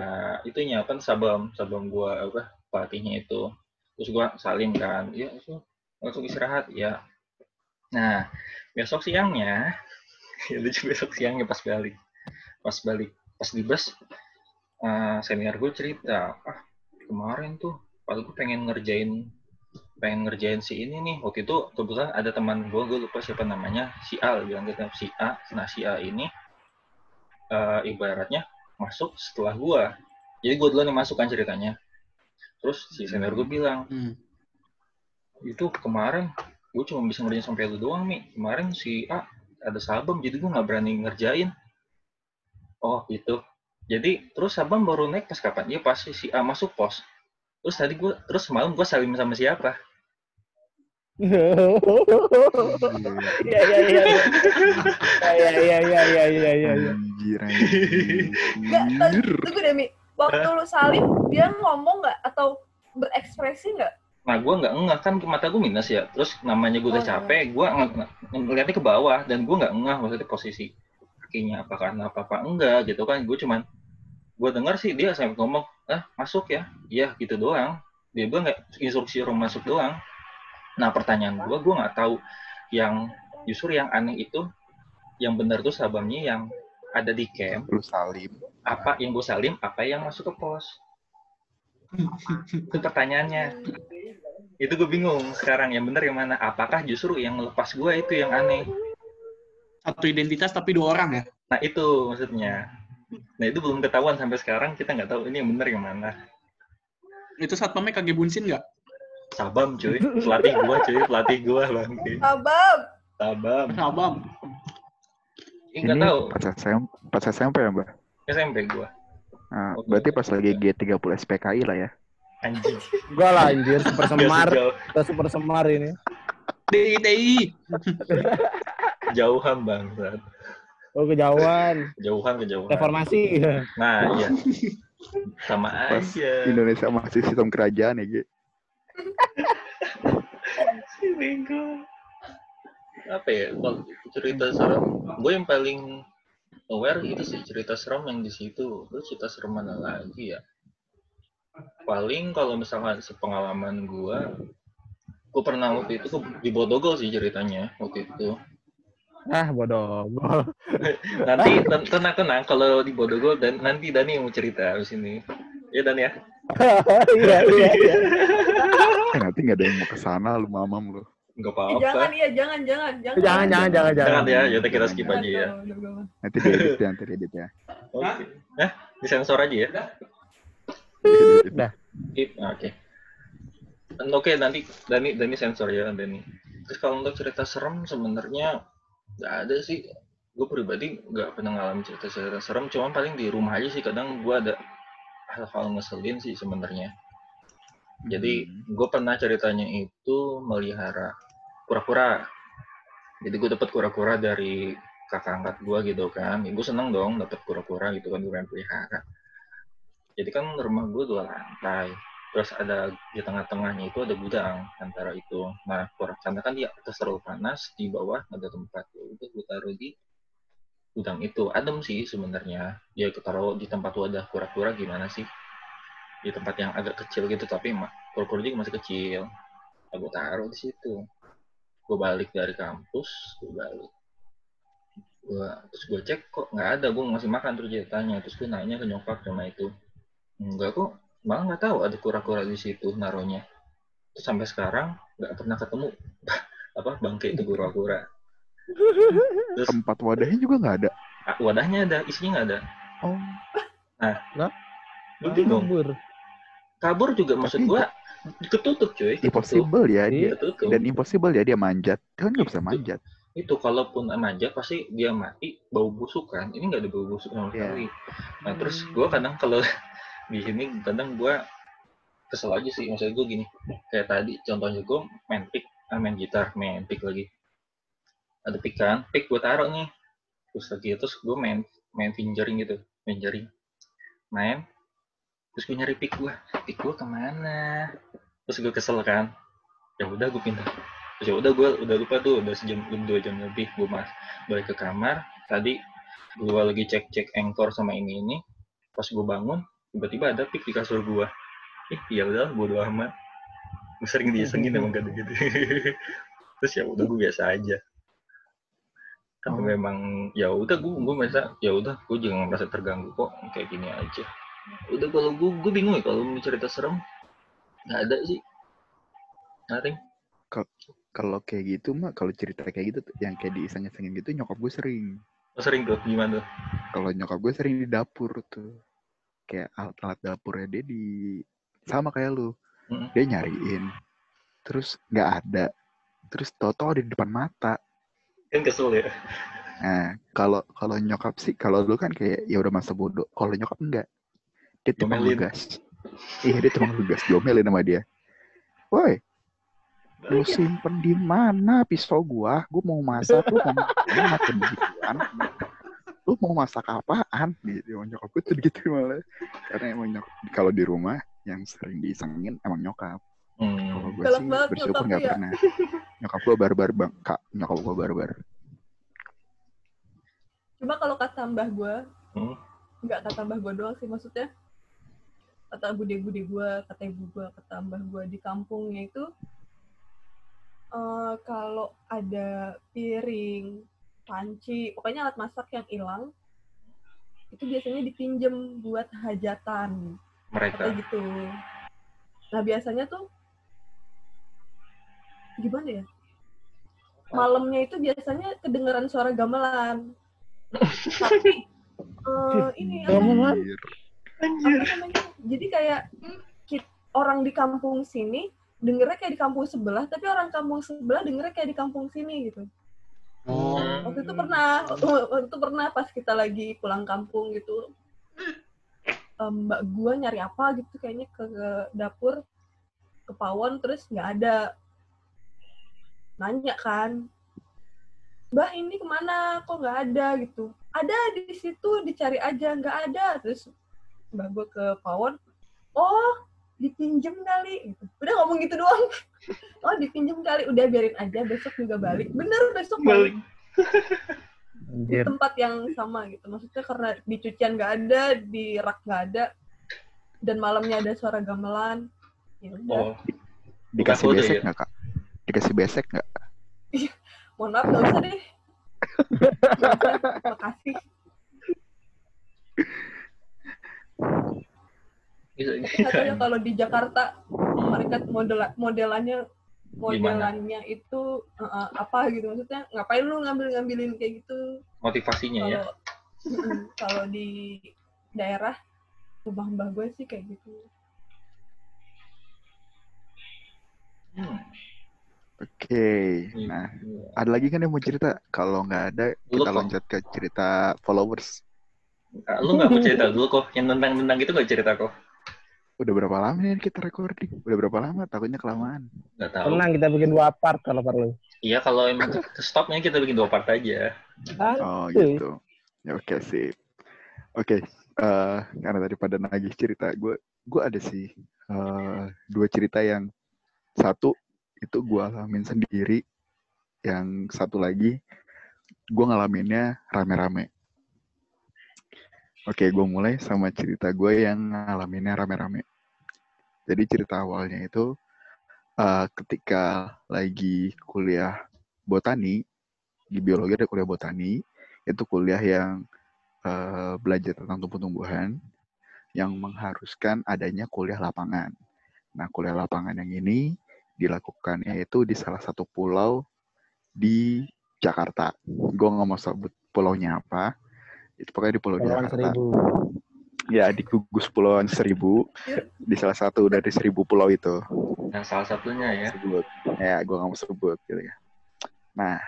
Speaker 5: itunya kan sabam sabam gua apa pelatihnya itu. Terus gua salim kan iya langsung langsung istirahat. Ya nah besok siangnya (laughs) ya lucu besok siangnya pas balik. Pas balik pas di bus eh, senior gue cerita ah kemarin tuh pas gue pengen ngerjain pengen ngerjain si ini nih. Waktu itu kebetulan ada teman gue gue lupa siapa namanya si A bilang gitu si A. Nah si A ini eh, ibaratnya masuk setelah gue jadi gue duluan yang masuk kan ceritanya. Terus si senior gue bilang
Speaker 2: Hmm.
Speaker 5: itu kemarin gue cuma bisa ngerjain sampai lu doang nih kemarin si A ada sabam jadi gue nggak berani ngerjain oh gitu jadi terus sabam baru naik pas kapan iya pas si A masuk pos terus tadi gue terus semalam gue salim sama siapa (laughs)
Speaker 3: Iya, iya, iya. Iya, iya, iya, iya, iya, iya, iya.
Speaker 1: Anjir,
Speaker 4: Nggak,
Speaker 1: anjir.
Speaker 4: tunggu deh, Mi. Waktu lu salim, dia ngomong nggak? Atau berekspresi nggak?
Speaker 5: Nah gue nggak ngeh. Kan mata gue minus ya. Terus namanya gue udah
Speaker 4: Oh, iya.
Speaker 5: capek gue ngeliatnya ke bawah. Dan gue nggak ngeh maksudnya posisi kakinya apa karena apa apa enggak gitu kan. Gue cuman gue dengar sih dia sampai ngomong ah masuk ya. Iya gitu doang. Dia bilang nggak instruksi suruh masuk doang. Nah pertanyaan gue gue nggak tahu yang justru yang aneh itu yang benar tuh sabamnya yang ada di camp.
Speaker 1: Lu salim.
Speaker 5: apa yang gue salim apa yang masuk ke pos. (laughs) Itu pertanyaannya itu gue bingung sekarang yang benar yang mana apakah justru yang lepas gue itu yang aneh
Speaker 2: Satu identitas tapi dua orang ya.
Speaker 5: nah itu maksudnya nah itu belum ketahuan sampai sekarang kita nggak tahu ini yang benar yang mana
Speaker 2: Itu satpamnya kage bunsin nggak?
Speaker 5: sabam cuy pelatih gue cuy pelatih gue
Speaker 4: Abab!
Speaker 5: sabam
Speaker 2: Sabam.
Speaker 5: Ih, nggak tahu
Speaker 1: pas SMP, pas SMP ya, Mbak?
Speaker 5: SMP gue
Speaker 1: Nah, berarti pas lagi G30 SPKI lah ya.
Speaker 5: Anjing
Speaker 3: Gua lah anjir, super semar. Kita super semar ini.
Speaker 2: DITI.
Speaker 5: jauhan bang
Speaker 3: Oh, kejauhan.
Speaker 5: jauhan kejauhan
Speaker 3: Reformasi.
Speaker 5: nah iya sama
Speaker 1: Pas
Speaker 5: aja
Speaker 1: Indonesia masih sistem kerajaan ya, G.
Speaker 5: si bego apa ya kalau cerita serem gue yang paling aware itu sih cerita serem yang di situ terus cerita serem mana lagi ya paling kalau misalkan sepengalaman gue gue pernah waktu itu ke- di Bodogol sih ceritanya waktu itu
Speaker 3: Ah, bodoh. Gol. (laughs)
Speaker 5: nanti ten- tenang tenang kalau di Bodogol dan nanti Dani yang mau cerita di sini ya Dan (laughs) ya
Speaker 3: Iya, iya, iya. (laughs)
Speaker 1: Eh, nanti nggak ada yang mau ke sana lu mamam lu.
Speaker 5: nggak
Speaker 4: Eh,
Speaker 5: apa-apa
Speaker 4: jangan, iya, jangan, jangan, jangan.
Speaker 3: Jangan, jangan, jangan, jangan.
Speaker 5: jangan ya yaudah kita skip
Speaker 4: Jangan,
Speaker 5: aja ya
Speaker 4: jangan, jangan.
Speaker 1: Nanti diedit ya, nanti diedit ya.
Speaker 5: oke nah disensor aja ya
Speaker 3: Udah. (laughs)
Speaker 5: Ah, oke. Oke, nanti Dani Dani sensor ya Dani. Terus kalau untuk cerita serem sebenarnya nggak ada sih. Gue pribadi nggak pernah ngalamin cerita-cerita serem. Cuma paling di rumah aja sih. Kadang gue ada hal-hal ngeselin sih sebenarnya. Jadi gue pernah ceritanya itu melihara kura-kura. Jadi gue dapet kura-kura dari kakak angkat gue gitu kan. Ya, gue seneng dong dapet kura-kura gitu kan gue pengen pelihara. Jadi kan rumah gue dua lantai. Terus ada di tengah-tengahnya itu ada gudang antara itu. Nah, karena kan di atas terlalu panas, di bawah ada tempat. Ya udah gue taruh di gudang itu. Adem sih sebenarnya. Ya taruh di tempat wadah kura-kura gimana sih? Di tempat yang agak kecil gitu, tapi kura-kura juga masih kecil. Nah, gue taruh di situ. Gue balik dari kampus, gue balik. Gua, terus gue cek kok nggak ada, gue ngasih makan terus dia tanya. Terus gue nanya ke nyokap sama itu. Enggak kok, malah nggak tahu ada kura-kura di situ naruhnya. Terus sampai sekarang nggak pernah ketemu (laughs) apa bangke itu kura-kura. Terus
Speaker 1: Tempat wadahnya juga nggak ada.
Speaker 5: ah, wadahnya ada, isinya nggak ada.
Speaker 1: Oh,
Speaker 5: Lu bingung.
Speaker 3: Kabur.
Speaker 5: Kabur juga maksud
Speaker 1: Tapi-
Speaker 5: gua ketutup cuy. Ketutup.
Speaker 1: impossible ya dia.
Speaker 5: Ketutup.
Speaker 1: Dan impossible ya dia manjat. Dia kan nggak bisa manjat.
Speaker 5: itu kalaupun manjat pasti dia mati bau busuk kan ini nggak ada bau busuk sama
Speaker 1: Iya.
Speaker 5: sekali nah terus gue kadang kalau di sini kadang gue kesel aja sih maksud gue gini. Kayak tadi contohnya gue main pick ah, main gitar main pick lagi. Ada pick kan pick gue taruh nih. Terus lagi terus gue main main fingering gitu fingering. Main terus gue nyari pick gue pick gue ke mana? Terus gue kesel kan. Ya udah gue pindah. Terus ya udah gue udah lupa tuh udah sejam dua jam lebih gue mas balik ke kamar. Tadi gue lagi cek cek anchor sama ini ini pas gue bangun tiba-tiba ada pick di kasur gue ih ya udah bodo amat. Gue sering diisengin (laughs) emang gitu gitu (laughs) terus ya udah gue biasa aja. Kan
Speaker 1: Oh.
Speaker 5: memang ya udah gue gue merasa ya udah gue juga nggak merasa terganggu kok kayak gini aja. Udah kalau gue gue bingung ya kalau mau cerita serem. Nggak ada sih. Nothing.
Speaker 1: Kalau kayak gitu mah, kalau cerita kayak gitu yang kayak diisanya sengin gitu, nyokap gue sering.
Speaker 5: Oh, sering tuh gimana tuh?
Speaker 1: Kalau nyokap gue sering di dapur tuh. Kayak alat-alat dapurnya dia di sama kayak lu. Dia nyariin. Terus nggak ada. Terus toto ada di depan mata.
Speaker 5: kan kesel ya
Speaker 1: Nah, kalau kalau nyokap sih, kalau dulu kan kayak ya udah masa bodoh. Kalau nyokap enggak. Dia tukang
Speaker 5: Diomelin.
Speaker 1: lugas. Iya, dia tukang lugas. Diomelin sama dia. Woi, lu simpen di mana pisau gua? Gua mau masak, lu mau makan begituan. (laughs) Lu mau masak apaan? Gitu, emang nyokap gue tuh (laughs) gitu malah. Karena emang nyokap, kalau di rumah yang sering disengin emang nyokap. Kalau
Speaker 5: hmm.
Speaker 1: gue
Speaker 4: Galak
Speaker 1: sih
Speaker 4: banget
Speaker 1: bersyukur
Speaker 4: nyokap
Speaker 1: nggak
Speaker 4: ya.
Speaker 1: pernah. Nyokap gue barbar bang, kak. Nyokap gue barbar.
Speaker 4: Cuma kalau kata mbah gue,
Speaker 5: Hmm.
Speaker 4: nggak kata mbah gue doang sih maksudnya. Kata bude-bude gue, kata ibu gue, kata mbah gue di kampungnya itu, eh, kalau ada piring, panci, pokoknya alat masak yang hilang, itu biasanya dipinjem buat hajatan.
Speaker 5: mereka
Speaker 4: Kata gitu. Nah biasanya tuh, gimana ya? Malamnya itu biasanya kedengeran suara gamelan. (laughs) Tapi eh, ini
Speaker 3: Gamelan?
Speaker 1: Anjir.
Speaker 4: apa? Jadi kayak orang di kampung sini dengernya kayak di kampung sebelah, tapi orang kampung sebelah dengernya kayak di kampung sini gitu.
Speaker 2: Oh.
Speaker 4: Waktu itu pernah, waktu itu pernah pas kita lagi pulang kampung gitu, em, mbak gua nyari apa gitu kayaknya ke, ke dapur, ke pawon terus nggak ada. Nanya kan, mbak ini ke mana? Kok nggak ada gitu? Ada di situ, dicari aja nggak ada. Terus mbak gua ke pawon, oh dipinjem kali. Gitu. Udah ngomong gitu doang. (laughs) oh dipinjem kali, udah biarin aja besok juga balik. Bener besok balik di tempat yang sama gitu. Maksudnya karena di cucian nggak ada, di rak nggak ada, dan malamnya ada suara gamelan. Ya udah,
Speaker 5: oh
Speaker 1: Dikasih
Speaker 5: Bukan
Speaker 1: besek
Speaker 5: ya?
Speaker 1: nggak kak? Dikasih besek nggak?
Speaker 4: mohon maaf nggak usah deh. (laughs) Usah, makasih.
Speaker 5: Bisa
Speaker 4: Nggak tahu ya kalau di Jakarta mereka model modelannya modelannya itu eh, eh, apa gitu maksudnya ngapain lu ngambil ngambilin kayak gitu
Speaker 5: motivasinya ya
Speaker 4: kalau kalau di daerah rumah mbah gue sih kayak gitu
Speaker 5: Hmm.
Speaker 1: Oke.
Speaker 5: Iya.
Speaker 1: Nah, ada lagi kan yang mau cerita? Kalau nggak ada,
Speaker 5: Lu
Speaker 1: kita
Speaker 5: kok.
Speaker 1: lanjut ke cerita followers.
Speaker 5: Ah, lu nggak mau cerita dulu kok yang tentang tentang itu nggak cerita kok
Speaker 1: Udah berapa lama nih kita recording? Udah berapa lama? Takutnya kelamaan.
Speaker 5: nggak tahu
Speaker 3: Tenang kita bikin dua part kalau perlu.
Speaker 5: Iya kalau emang stopnya kita bikin dua part aja.
Speaker 1: Oh gitu. Ya, Oke sih. Oke. eh, karena tadi pada nagih cerita, gue gue ada sih eh, dua cerita yang satu itu gue alamin sendiri, yang satu lagi gue ngalaminnya rame-rame. Oke, gue mulai sama cerita gue yang ngalaminnya rame-rame. Jadi cerita awalnya itu eh, ketika lagi kuliah botani di biologi ada kuliah botani itu kuliah yang eh, belajar tentang tumbuh-tumbuhan yang mengharuskan adanya kuliah lapangan. Nah, kuliah lapangan yang ini dilakukan yaitu di salah satu pulau di Jakarta. Gue nggak mau sebut pulaunya apa. Itu pokoknya di pulau Jakarta.
Speaker 3: seribu.
Speaker 1: Ya, di gugus Pulauan Seribu. Di salah satu dari seribu pulau itu.
Speaker 5: Yang salah satunya ya.
Speaker 1: sebut. Ya, gue nggak mau sebut gitu ya. Nah,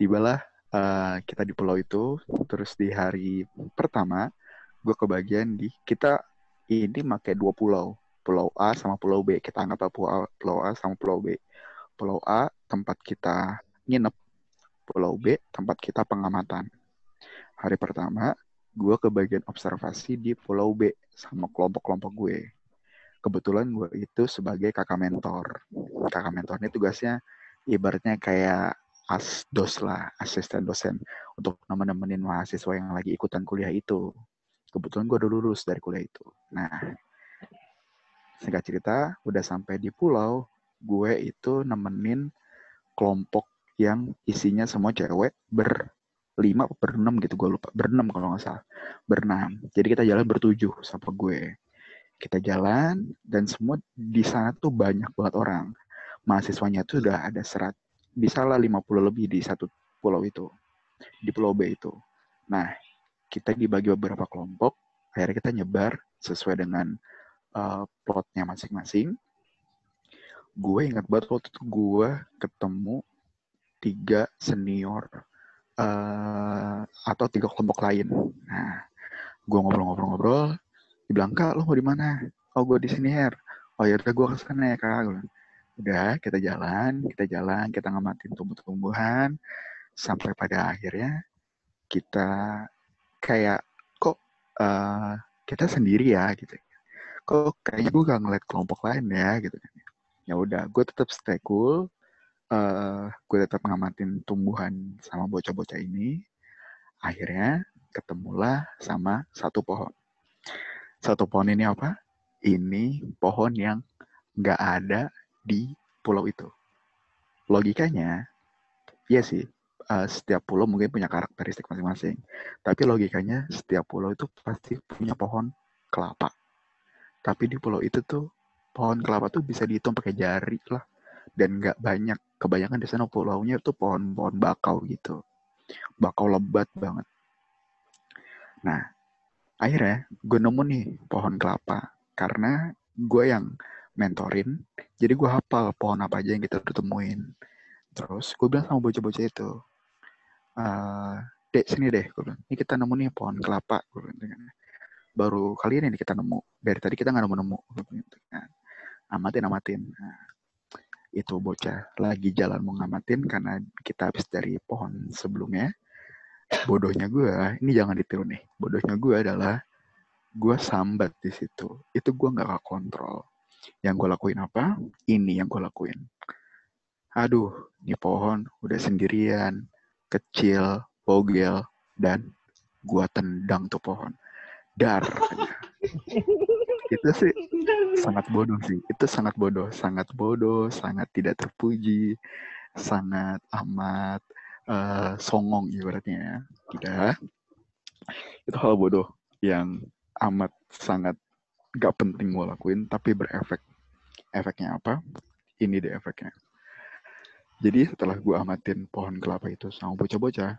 Speaker 1: tibalah eh, kita di pulau itu, terus di hari pertama, gue kebagian di kita ini pakai dua pulau, pulau A sama pulau B. Kita anggap pulau A, pulau A sama pulau B. Pulau A tempat kita nginep, pulau B tempat kita pengamatan. Hari pertama, gue kebagian observasi di pulau B sama kelompok-kelompok gue kebetulan gue itu sebagai kakak mentor. Kakak mentor ini tugasnya ibaratnya kayak asdos lah, asisten dosen untuk nemenin mahasiswa yang lagi ikutan kuliah itu. Kebetulan gue udah lulus dari kuliah itu. Nah, singkat cerita, udah sampai di pulau, gue itu nemenin kelompok yang isinya semua cewek berlima atau berenam gitu, gue lupa. Berenam kalau nggak salah. Berenam. Jadi kita jalan bertujuh sama gue kita jalan dan semua di sana tuh banyak banget orang. Mahasiswanya tuh udah ada serat bisa lah 50 lebih di satu pulau itu. Di pulau B itu. Nah, kita dibagi beberapa kelompok, akhirnya kita nyebar sesuai dengan uh, plotnya masing-masing. Gue ingat banget waktu itu gue ketemu tiga senior uh, atau tiga kelompok lain. Nah, gue ngobrol-ngobrol-ngobrol, dibilang kak lo mau di mana? Oh gue di sini her. Oh ya udah gue ke sana ya kak bilang, udah kita jalan kita jalan kita ngamatin tumbuh-tumbuhan sampai pada akhirnya kita kayak kok eh, kita sendiri ya gitu. Kok kayaknya gue gak ngeliat kelompok lain ya gitu kan. Ya udah gue tetap stay cool eh gue tetap ngamatin tumbuhan sama bocah-bocah ini akhirnya ketemulah sama satu pohon satu pohon ini apa? Ini pohon yang nggak ada di pulau itu. Logikanya, iya sih, eh, setiap pulau mungkin punya karakteristik masing-masing. Tapi logikanya setiap pulau itu pasti punya pohon kelapa. Tapi di pulau itu tuh pohon kelapa tuh bisa dihitung pakai jari lah. Dan nggak banyak. Kebanyakan di sana pulaunya tuh pohon-pohon bakau gitu. Bakau lebat banget. Nah, akhirnya gue nemu nih pohon kelapa karena gue yang mentorin jadi gue hafal pohon apa aja yang kita udah temuin terus gue bilang sama bocah-bocah itu "Eh, dek sini deh gue bilang ini kita nemu nih pohon kelapa gue bilang gitu kan. baru kali ini kita nemu dari tadi kita nggak nemu nemu gitu kan amatin amatin Nah, itu bocah lagi jalan mau ngamatin karena kita habis dari pohon sebelumnya. Bodohnya gue ini jangan ditiru nih. Bodohnya gue adalah gue sambat di situ. Itu gue nggak kontrol yang gue lakuin apa? Ini yang gue lakuin. Aduh ini pohon udah sendirian kecil bogel dan gue tendang tuh pohon. Dar. (laughs) itu sih (laughs) sangat bodoh sih itu sangat bodoh sangat bodoh sangat tidak terpuji sangat amat eh, songong ibaratnya ya. Udah. Itu hal bodoh yang amat sangat gak penting gue lakuin tapi berefek. Efeknya apa? Ini deh efeknya. Jadi setelah gue amatin pohon kelapa itu sama bocah-bocah,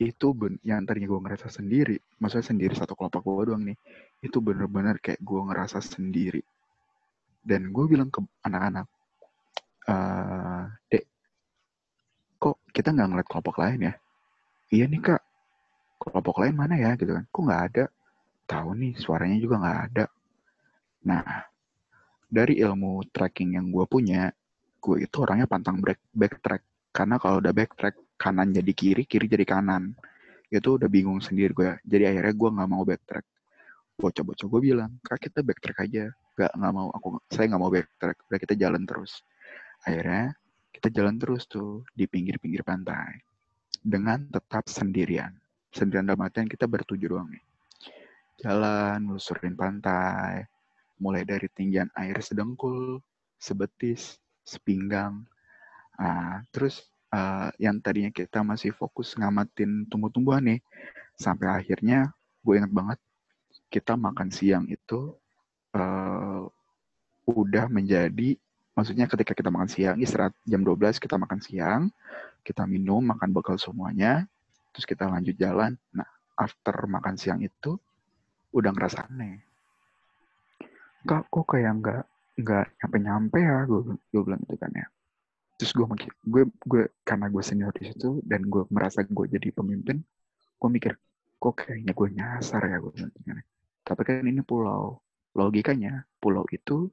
Speaker 1: itu ben yang tadinya gue ngerasa sendiri, maksudnya sendiri satu kelompok gue doang nih, itu bener-bener kayak gue ngerasa sendiri. Dan gue bilang ke anak-anak, "Eh, dek, kok kita nggak ngeliat kelompok lain ya? Iya nih kak, kelompok lain mana ya gitu kan? Kok nggak ada? Tahu nih suaranya juga nggak ada. Nah, dari ilmu tracking yang gue punya, gue itu orangnya pantang break backtrack karena kalau udah backtrack kanan jadi kiri kiri jadi kanan itu udah bingung sendiri gue jadi akhirnya gue nggak mau backtrack bocah-bocah gue bilang kak kita backtrack aja. Nggak nggak mau aku saya nggak mau backtrack. Udah kita jalan terus. Akhirnya kita jalan terus tuh di pinggir-pinggir pantai dengan tetap sendirian. Sendirian dalam artian kita bertujuh doang nih. Jalan lusurin pantai mulai dari tinggian air sedengkul sebetis sepinggang nah, terus uh, yang tadinya kita masih fokus ngamatin tumbuh-tumbuhan nih sampai akhirnya gue inget banget kita makan siang itu uh, udah menjadi maksudnya ketika kita makan siang istirahat jam 12 kita makan siang kita minum makan bekal semuanya terus kita lanjut jalan. Nah after makan siang itu udah ngerasa aneh. Kak kok kayak nggak nggak nyampe nyampe ya gue gue bilang gitu kan ya. Terus gue gue gue karena gue senior di situ dan gue merasa gue jadi pemimpin gue mikir kok kayaknya gue nyasar ya gue bilang gitu kan ya. Tapi kan ini pulau. Logikanya, pulau itu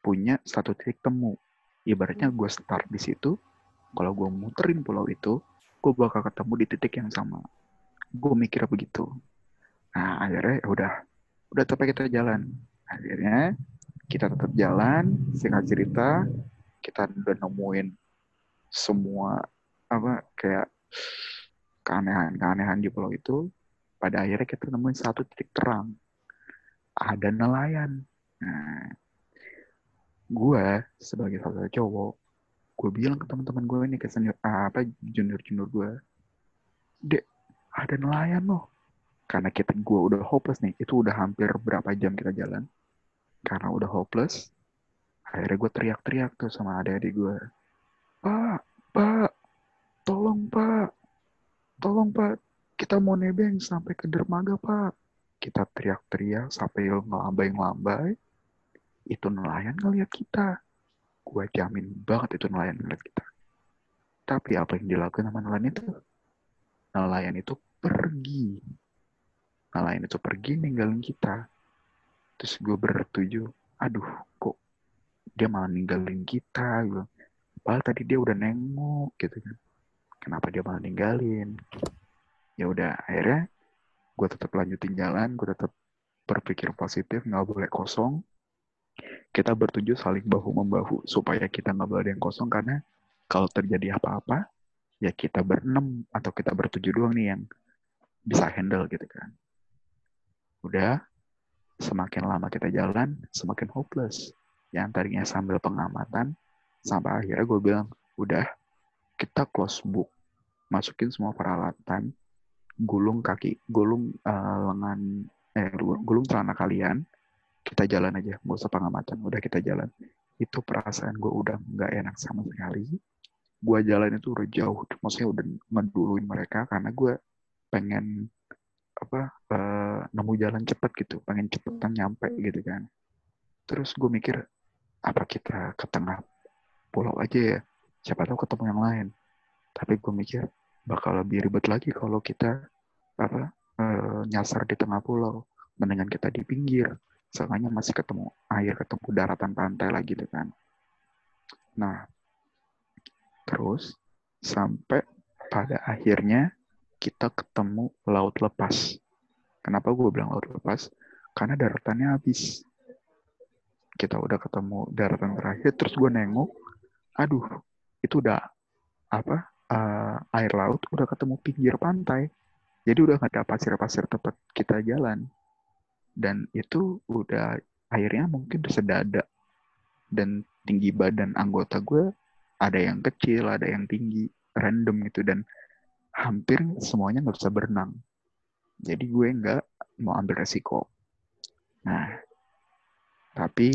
Speaker 1: punya satu titik temu. Ibaratnya gue start di situ, kalau gue muterin pulau itu, gue bakal ketemu di titik yang sama. Gue mikir begitu. Nah, akhirnya ya udah, udah tapi kita jalan. Akhirnya kita tetap jalan, singkat cerita, kita udah nemuin semua apa kayak keanehan-keanehan di pulau itu. Pada akhirnya kita nemuin satu titik terang ada nelayan. Nah, gue sebagai salah satu cowok, gue bilang ke teman-teman gue ini ke senior ah, apa junior junior gue, dek ada nelayan loh. Karena kita gue udah hopeless nih, itu udah hampir berapa jam kita jalan. Karena udah hopeless, akhirnya gue teriak-teriak tuh sama adik-adik gue, Pak, Pak, tolong Pak, tolong Pak, kita mau nebeng sampai ke dermaga Pak kita teriak-teriak sampai ngelambai-ngelambai, itu nelayan ngeliat kita. Gue jamin banget itu nelayan ngeliat kita. Tapi apa yang dilakukan sama nelayan itu? Nelayan itu pergi. Nelayan itu pergi ninggalin kita. Terus gue bertuju, aduh kok dia malah ninggalin kita gitu. Padahal tadi dia udah nengok gitu kan. Kenapa dia malah ninggalin? Ya udah akhirnya gue tetap lanjutin jalan gue tetap berpikir positif nggak boleh kosong. Kita bertujuh saling bahu membahu supaya kita nggak boleh ada yang kosong karena kalau terjadi apa-apa ya kita berenam atau kita bertujuh doang nih yang bisa handle gitu kan. Udah semakin lama kita jalan semakin hopeless. Yang tadinya sambil pengamatan sampai akhirnya gue bilang udah kita close book. Masukin semua peralatan gulung kaki, gulung uh, lengan, eh gulung celana kalian, kita jalan aja, nggak usah pengamatan, udah kita jalan. Itu perasaan gue udah nggak enak sama sekali. Gue jalan itu udah jauh, maksudnya udah ngeduluin mereka karena gue pengen apa uh, nemu jalan cepet gitu, pengen cepetan nyampe gitu kan. Terus gue mikir apa kita ke tengah pulau aja ya, siapa tahu ketemu yang lain. Tapi gue mikir bakal lebih ribet lagi kalau kita apa e, nyasar di tengah pulau mendingan kita di pinggir soalnya masih ketemu air ketemu daratan pantai lagi gitu kan. Nah terus sampai pada akhirnya kita ketemu laut lepas. Kenapa gue bilang laut lepas? Karena daratannya habis. Kita udah ketemu daratan terakhir terus gue nengok aduh itu udah apa uh, air laut udah ketemu pinggir pantai. Jadi udah nggak ada pasir-pasir tempat kita jalan. Dan itu udah airnya mungkin sedada. Dan tinggi badan anggota gue ada yang kecil, ada yang tinggi, random gitu. Dan hampir semuanya nggak bisa berenang. Jadi gue nggak mau ambil resiko. Nah, tapi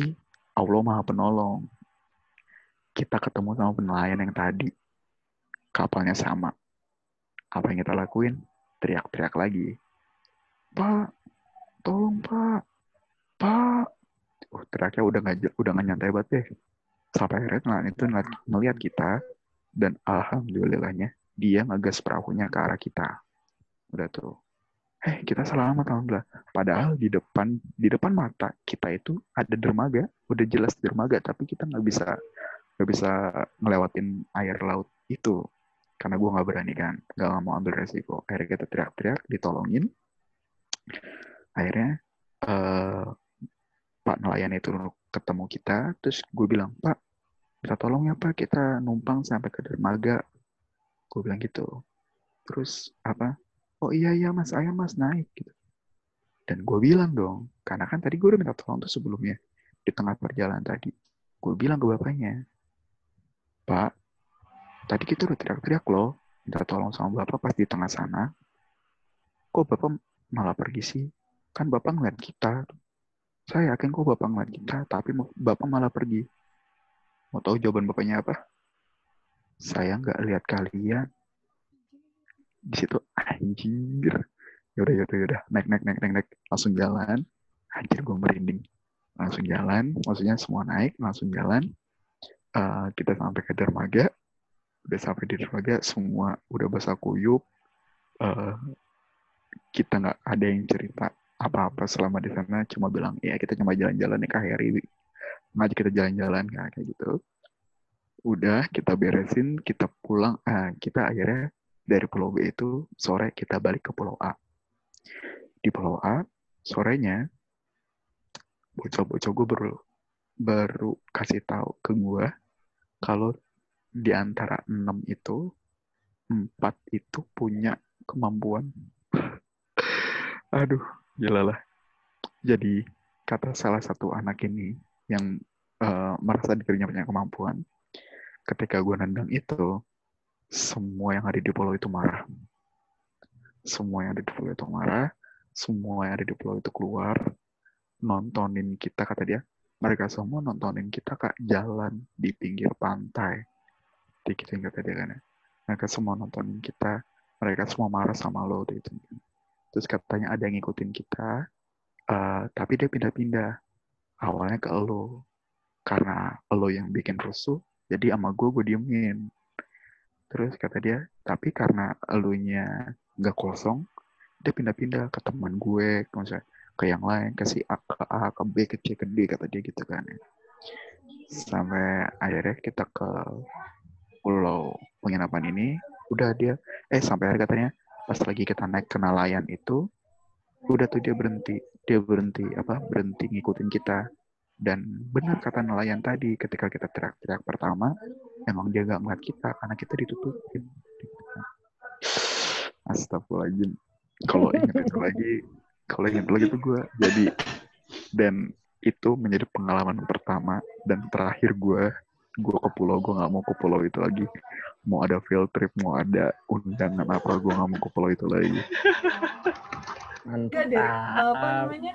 Speaker 1: Allah Maha Penolong. Kita ketemu sama penelayan yang tadi kapalnya sama. Apa yang kita lakuin? Teriak-teriak lagi. Pak, tolong Pak, Pak. Uh, teriaknya udah nggak udah nggak nyantai banget deh. Sampai akhirnya itu ngeliat kita dan alhamdulillahnya dia ngegas perahunya ke arah kita. Udah tuh. Eh, kita selamat alhamdulillah. Padahal di depan di depan mata kita itu ada dermaga, udah jelas dermaga, tapi kita nggak bisa gak bisa ngelewatin air laut itu karena gue nggak berani kan. Nggak mau ambil resiko. Akhirnya kita teriak-teriak ditolongin. Akhirnya eh, pak nelayan itu ketemu kita. Terus gue bilang pak minta tolong ya pak. Kita numpang sampai ke dermaga. Gue bilang gitu. Terus apa? Oh iya iya mas. Ayo mas. Naik gitu. Dan gue bilang dong karena kan tadi gue udah minta tolong tuh sebelumnya di tengah perjalanan tadi. Gue bilang ke bapaknya pak tadi kita udah teriak-teriak loh. Minta tolong sama bapak pas di tengah sana. Kok bapak malah pergi sih? Kan bapak ngeliat kita. Saya yakin kok bapak ngeliat kita tapi bapak malah pergi. Mau tahu jawaban bapaknya apa? Saya nggak lihat kalian. Di situ anjir. Yaudah yaudah yaudah. Naik naik naik naik naik. Langsung jalan. Anjir gue merinding. Langsung jalan. Maksudnya semua naik langsung jalan. Uh, kita sampai ke dermaga udah sampai di dermaga semua udah basah kuyup uh, kita nggak ada yang cerita apa-apa selama di sana. Cuma bilang ya kita cuma jalan-jalan nih hari ngajak kita jalan-jalan kayak gitu. Udah kita beresin kita pulang ah, kita akhirnya dari pulau B itu sore kita balik ke pulau A. Di pulau A sorenya bocah-bocah gue baru baru kasih tahu ke gue kalau di antara enam itu empat itu punya kemampuan. (laughs) Aduh gila lah. Jadi kata salah satu anak ini yang uh, merasa dirinya punya kemampuan ketika gue nendang itu semua yang ada di pulau itu marah. Semua yang ada di pulau itu marah semua yang ada di pulau itu keluar nontonin kita kata dia. Mereka semua nontonin kita kak jalan di pinggir pantai dikit yang kata dia kan ya. Mereka semua nontonin kita, mereka semua marah sama lo gitu. Terus katanya ada yang ngikutin kita, uh, tapi dia pindah-pindah. Awalnya ke lo, karena lo yang bikin rusuh, jadi sama gue gue diemin. Terus kata dia, tapi karena elunya nggak kosong, dia pindah-pindah ke teman gue, misalnya ke yang lain, ke si A, ke A, ke B, ke C, ke D, kata dia gitu kan. Ya. Sampai akhirnya kita ke pulau penginapan ini udah dia eh sampai hari katanya pas lagi kita naik ke nelayan itu udah tuh dia berhenti dia berhenti apa berhenti ngikutin kita. Dan benar kata nelayan tadi ketika kita teriak-teriak pertama emang dia gak ngeliat kita karena kita ditutupin. Astagfirullahaladzim. Kalau ingat itu lagi kalau ingat lagi tuh gue jadi dan itu menjadi pengalaman pertama dan terakhir gue gue ke pulau gue nggak mau ke pulau itu lagi. Mau ada field trip mau ada undangan apa gue nggak mau ke pulau itu lagi.
Speaker 4: Mantap. Apa namanya?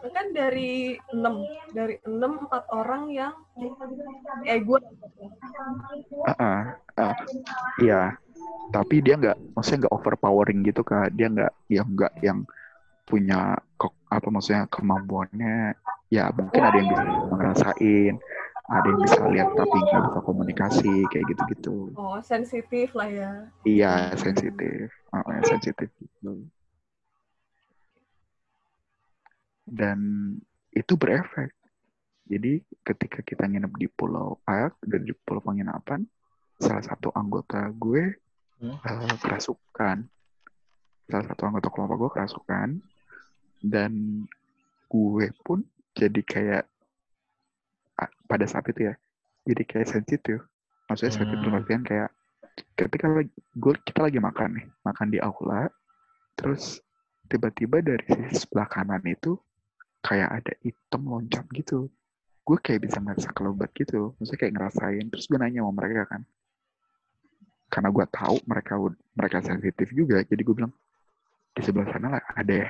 Speaker 4: Kan dari enam dari enam empat orang yang eh gue
Speaker 1: ah uh, uh, iya. Tapi dia nggak maksudnya nggak overpowering gitu kak. Dia nggak yang nggak yang punya apa maksudnya kemampuannya ya mungkin ada yang bisa ngerasain ada yang bisa lihat tapi nggak bisa komunikasi kayak gitu-gitu.
Speaker 4: Oh, sensitif lah ya.
Speaker 1: Iya, sensitif. Oh, ya, sensitif gitu. Dan itu berefek. Jadi ketika kita nginep di Pulau A, dan di Pulau Penginapan, salah satu anggota gue hmm? uh, kerasukan. Salah satu anggota kelompok gue kerasukan. Dan gue pun jadi kayak pada saat itu ya jadi kayak sensitif. Maksudnya sensitif hmm. artian kayak ketika lagi gue kita lagi makan nih makan di aula terus tiba-tiba dari sisi sebelah kanan itu kayak ada hitam loncat gitu. Gue kayak bisa ngerasa kelobat gitu maksudnya kayak ngerasain terus gue nanya sama mereka kan. Karena gue tahu mereka mereka sensitif juga jadi gue bilang di sebelah sana lah ada ya.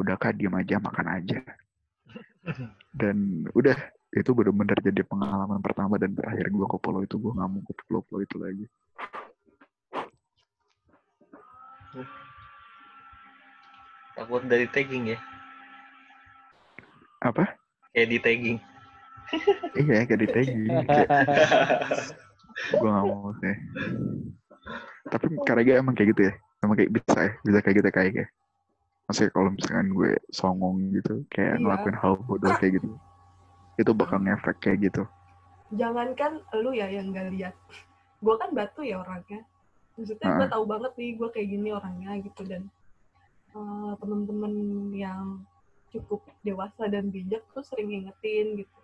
Speaker 1: Udah kak diem aja makan aja. (laughs) Dan udah itu benar-benar jadi pengalaman pertama dan terakhir gue ke pulau itu gue nggak mau ke pulau-pulau itu lagi.
Speaker 5: Takut dari tagging ya?
Speaker 1: Apa?
Speaker 5: Kayak di tagging. (laughs)
Speaker 1: Iya kayak di tagging. (laughs) Gue nggak mau sih. Tapi karena emang kayak gitu ya? Emang kayak bisa ya? Bisa kayak gitu kayak ya maksudnya kalau misalkan gue songong gitu kayak iya. ngelakuin hal bodoh kayak gitu itu bakal ngefek kayak gitu.
Speaker 4: Jangankan lu ya yang nggak lihat. Gue kan batu ya orangnya. Maksudnya gue
Speaker 1: Ah.
Speaker 4: tahu banget nih gue kayak gini orangnya gitu dan eh, temen-temen yang cukup dewasa dan bijak tuh sering ngingetin gitu.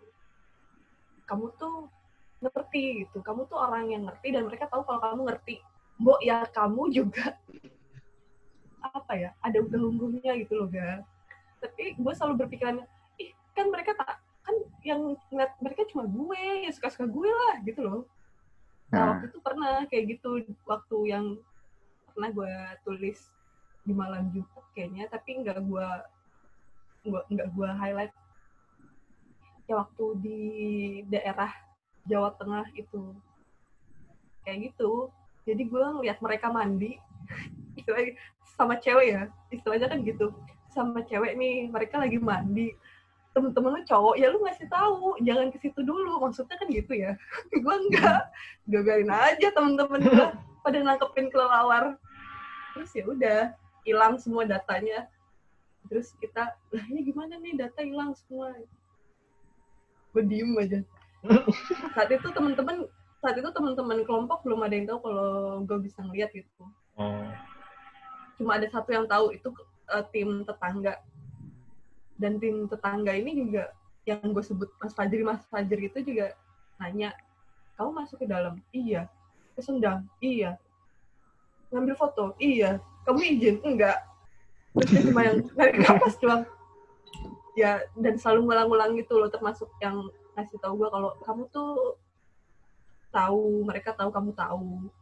Speaker 4: Kamu tuh ngerti gitu. Kamu tuh orang yang ngerti dan mereka tahu kalau kamu ngerti. Mbok ya kamu juga (laughs) apa ya ada unggah-unggahnya gitu loh ga. Tapi gue selalu berpikiran ih kan mereka tak kan yang ngeliat mereka cuma gue ya suka-suka gue lah gitu loh. Nah,
Speaker 1: Nah,
Speaker 4: waktu itu pernah kayak gitu waktu yang pernah gue tulis di malam Jumat kayaknya tapi nggak gue nggak nggak gue highlight. Ya waktu di daerah Jawa Tengah itu. Kayak gitu. Jadi gue ngeliat mereka mandi (laughs) sama cewek ya istilahnya kan gitu. Sama cewek nih mereka lagi mandi temen-temen lu cowok ya lu ngasih tahu. Jangan ke situ dulu. Maksudnya kan gitu ya. (laughs) Gue enggak. Gue biarin aja temen-temen gue (laughs) pada nangkepin kelelawar. Terus ya udah hilang semua datanya. Terus kita lah ini gimana nih? Data hilang semua. Gue diem aja. (laughs) Saat itu temen-temen saat itu teman-teman kelompok belum ada yang tahu kalau gue bisa ngeliat gitu.
Speaker 5: Oh.
Speaker 4: cuma ada satu yang tahu itu eh, tim tetangga dan tim tetangga ini juga yang gue sebut Mas Fajri Mas Fajri itu juga nanya kamu masuk ke dalam? Iya. Kesendang iya. Ngambil foto? Iya. Kamu izin? Enggak. Terus dia cuma yang (laughs) narik nafas doang. Ya dan selalu ngulang-ngulang gitu loh termasuk yang ngasih tahu gue kalau kamu tuh tahu mereka tahu kamu tahu.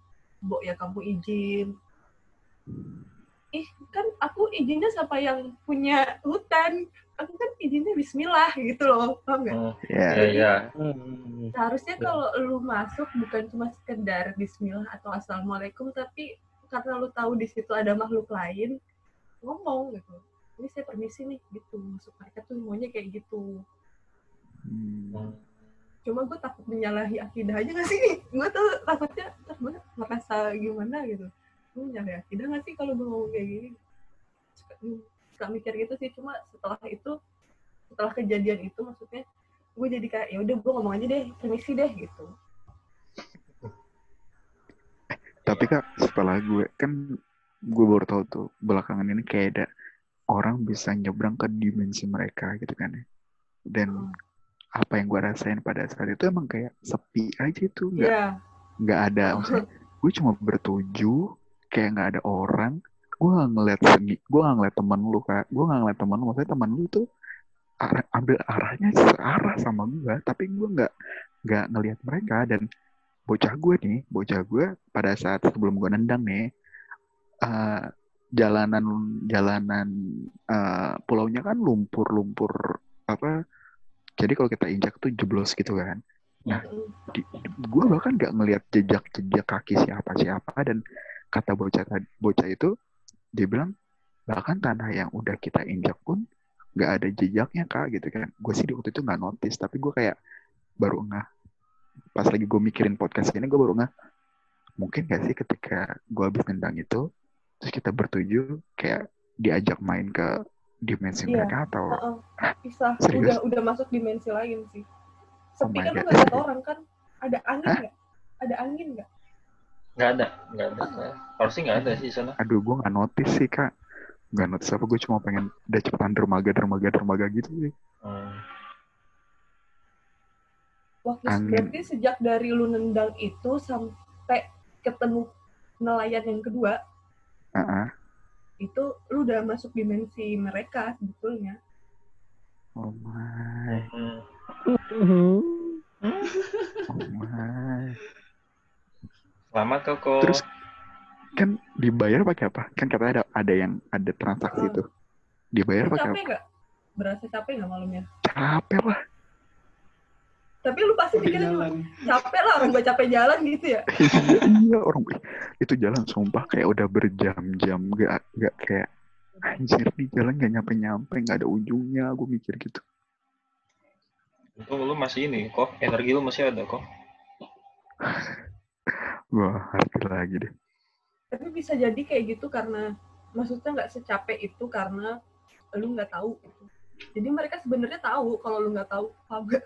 Speaker 4: Mbok ya kamu izin. Ih kan aku izinnya sama yang punya hutan aku kan izinnya Bismillah gitu loh paham nggak
Speaker 5: Oh.
Speaker 1: ya.
Speaker 5: Iya, iya.
Speaker 3: Hmm.
Speaker 4: seharusnya kalau lu masuk bukan cuma sekedar Bismillah atau Assalamualaikum tapi karena lu tahu di situ ada makhluk lain ngomong gitu ini saya permisi nih gitu masuk mereka tuh maunya kayak gitu
Speaker 1: Hmm.
Speaker 4: cuma gue takut menyalahi akidah aja gak sih (laughs) gue tuh takutnya terus gue merasa gimana gitu gue menyalahi akidah gak sih kalau gue ngomong kayak gini suka, mikir gitu sih cuma setelah itu setelah kejadian itu maksudnya gue jadi kayak ya udah gue ngomong aja deh permisi deh gitu
Speaker 1: Tapi kak, setelah gue kan gue baru tahu tuh belakangan ini kayak ada orang bisa nyebrang ke dimensi mereka gitu kan ya. Dan apa yang gue rasain pada saat itu emang kayak sepi aja tuh, nggak
Speaker 4: Iya
Speaker 1: nggak ada. Maksudnya gue cuma bertujuh, kayak nggak ada orang. Gue nggak ngeliat segi, gue nggak ngeliat temen lu kak. Gue nggak ngeliat temen lu, maksudnya temen lu tuh arah, ambil arahnya searah sama gue, tapi gue nggak nggak ngelihat mereka dan bocah gue nih, bocah gue pada saat sebelum gue nendang nih, eh, jalanan jalanan eh, pulaunya kan lumpur-lumpur apa? Jadi kalau kita injak tuh jeblos gitu kan. Nah, gue bahkan nggak ngelihat jejak-jejak kaki siapa siapa dan kata bocah bocah itu dia bilang bahkan tanah yang udah kita injak pun nggak ada jejaknya kak gitu kan. Gue sih di waktu itu nggak notice tapi gue kayak baru ngeh. Pas lagi gue mikirin podcast ini gue baru ngeh mungkin gak sih ketika gue habis nendang itu terus kita bertujuh kayak diajak main ke dimensi
Speaker 4: Iya.
Speaker 1: mereka atau
Speaker 4: Heeh. bisa. (laughs)
Speaker 1: Serius?
Speaker 4: udah udah masuk dimensi lain sih. Sepi
Speaker 1: my
Speaker 4: kan nggak lihat orang kan ada angin nggak? Ada angin nggak
Speaker 5: Nggak ada, nggak ada. Harusnya nggak ada sih di sana.
Speaker 1: aduh gue nggak notice sih kak nggak notice apa gue cuma pengen udah cepetan dermaga dermaga dermaga gitu sih
Speaker 5: Hmm.
Speaker 4: Waktu
Speaker 1: Angin.
Speaker 4: berarti sejak dari lu nendang itu sampai ketemu nelayan yang kedua,
Speaker 1: Heeh.
Speaker 4: itu lu udah masuk dimensi mereka sebetulnya.
Speaker 1: oh my
Speaker 5: Hmm.
Speaker 3: Hmm.
Speaker 1: oh my
Speaker 5: Selamat Koko.
Speaker 1: Terus kan dibayar pakai apa? Kan katanya ada ada yang ada transaksi tuh. Dibayar pakai
Speaker 4: capek
Speaker 1: apa?
Speaker 4: nggak? Berasa capek nggak malamnya?
Speaker 1: Capek lah.
Speaker 4: Tapi lu pasti
Speaker 2: jalan.
Speaker 4: capek lah orang gua capek jalan gitu ya. (laughs)
Speaker 1: iya orang itu jalan sumpah kayak udah berjam-jam gak gak kayak anjir di jalan gak nyampe nyampe gak ada ujungnya gue mikir gitu
Speaker 5: Untung lu masih ini kok. Energi lu masih ada kok. (laughs)
Speaker 1: gue ngerti lagi deh
Speaker 4: Tapi bisa jadi kayak gitu karena maksudnya nggak secapek itu karena lu nggak tahu. Jadi mereka sebenarnya tahu kalau lu nggak tahu. Paham nggak?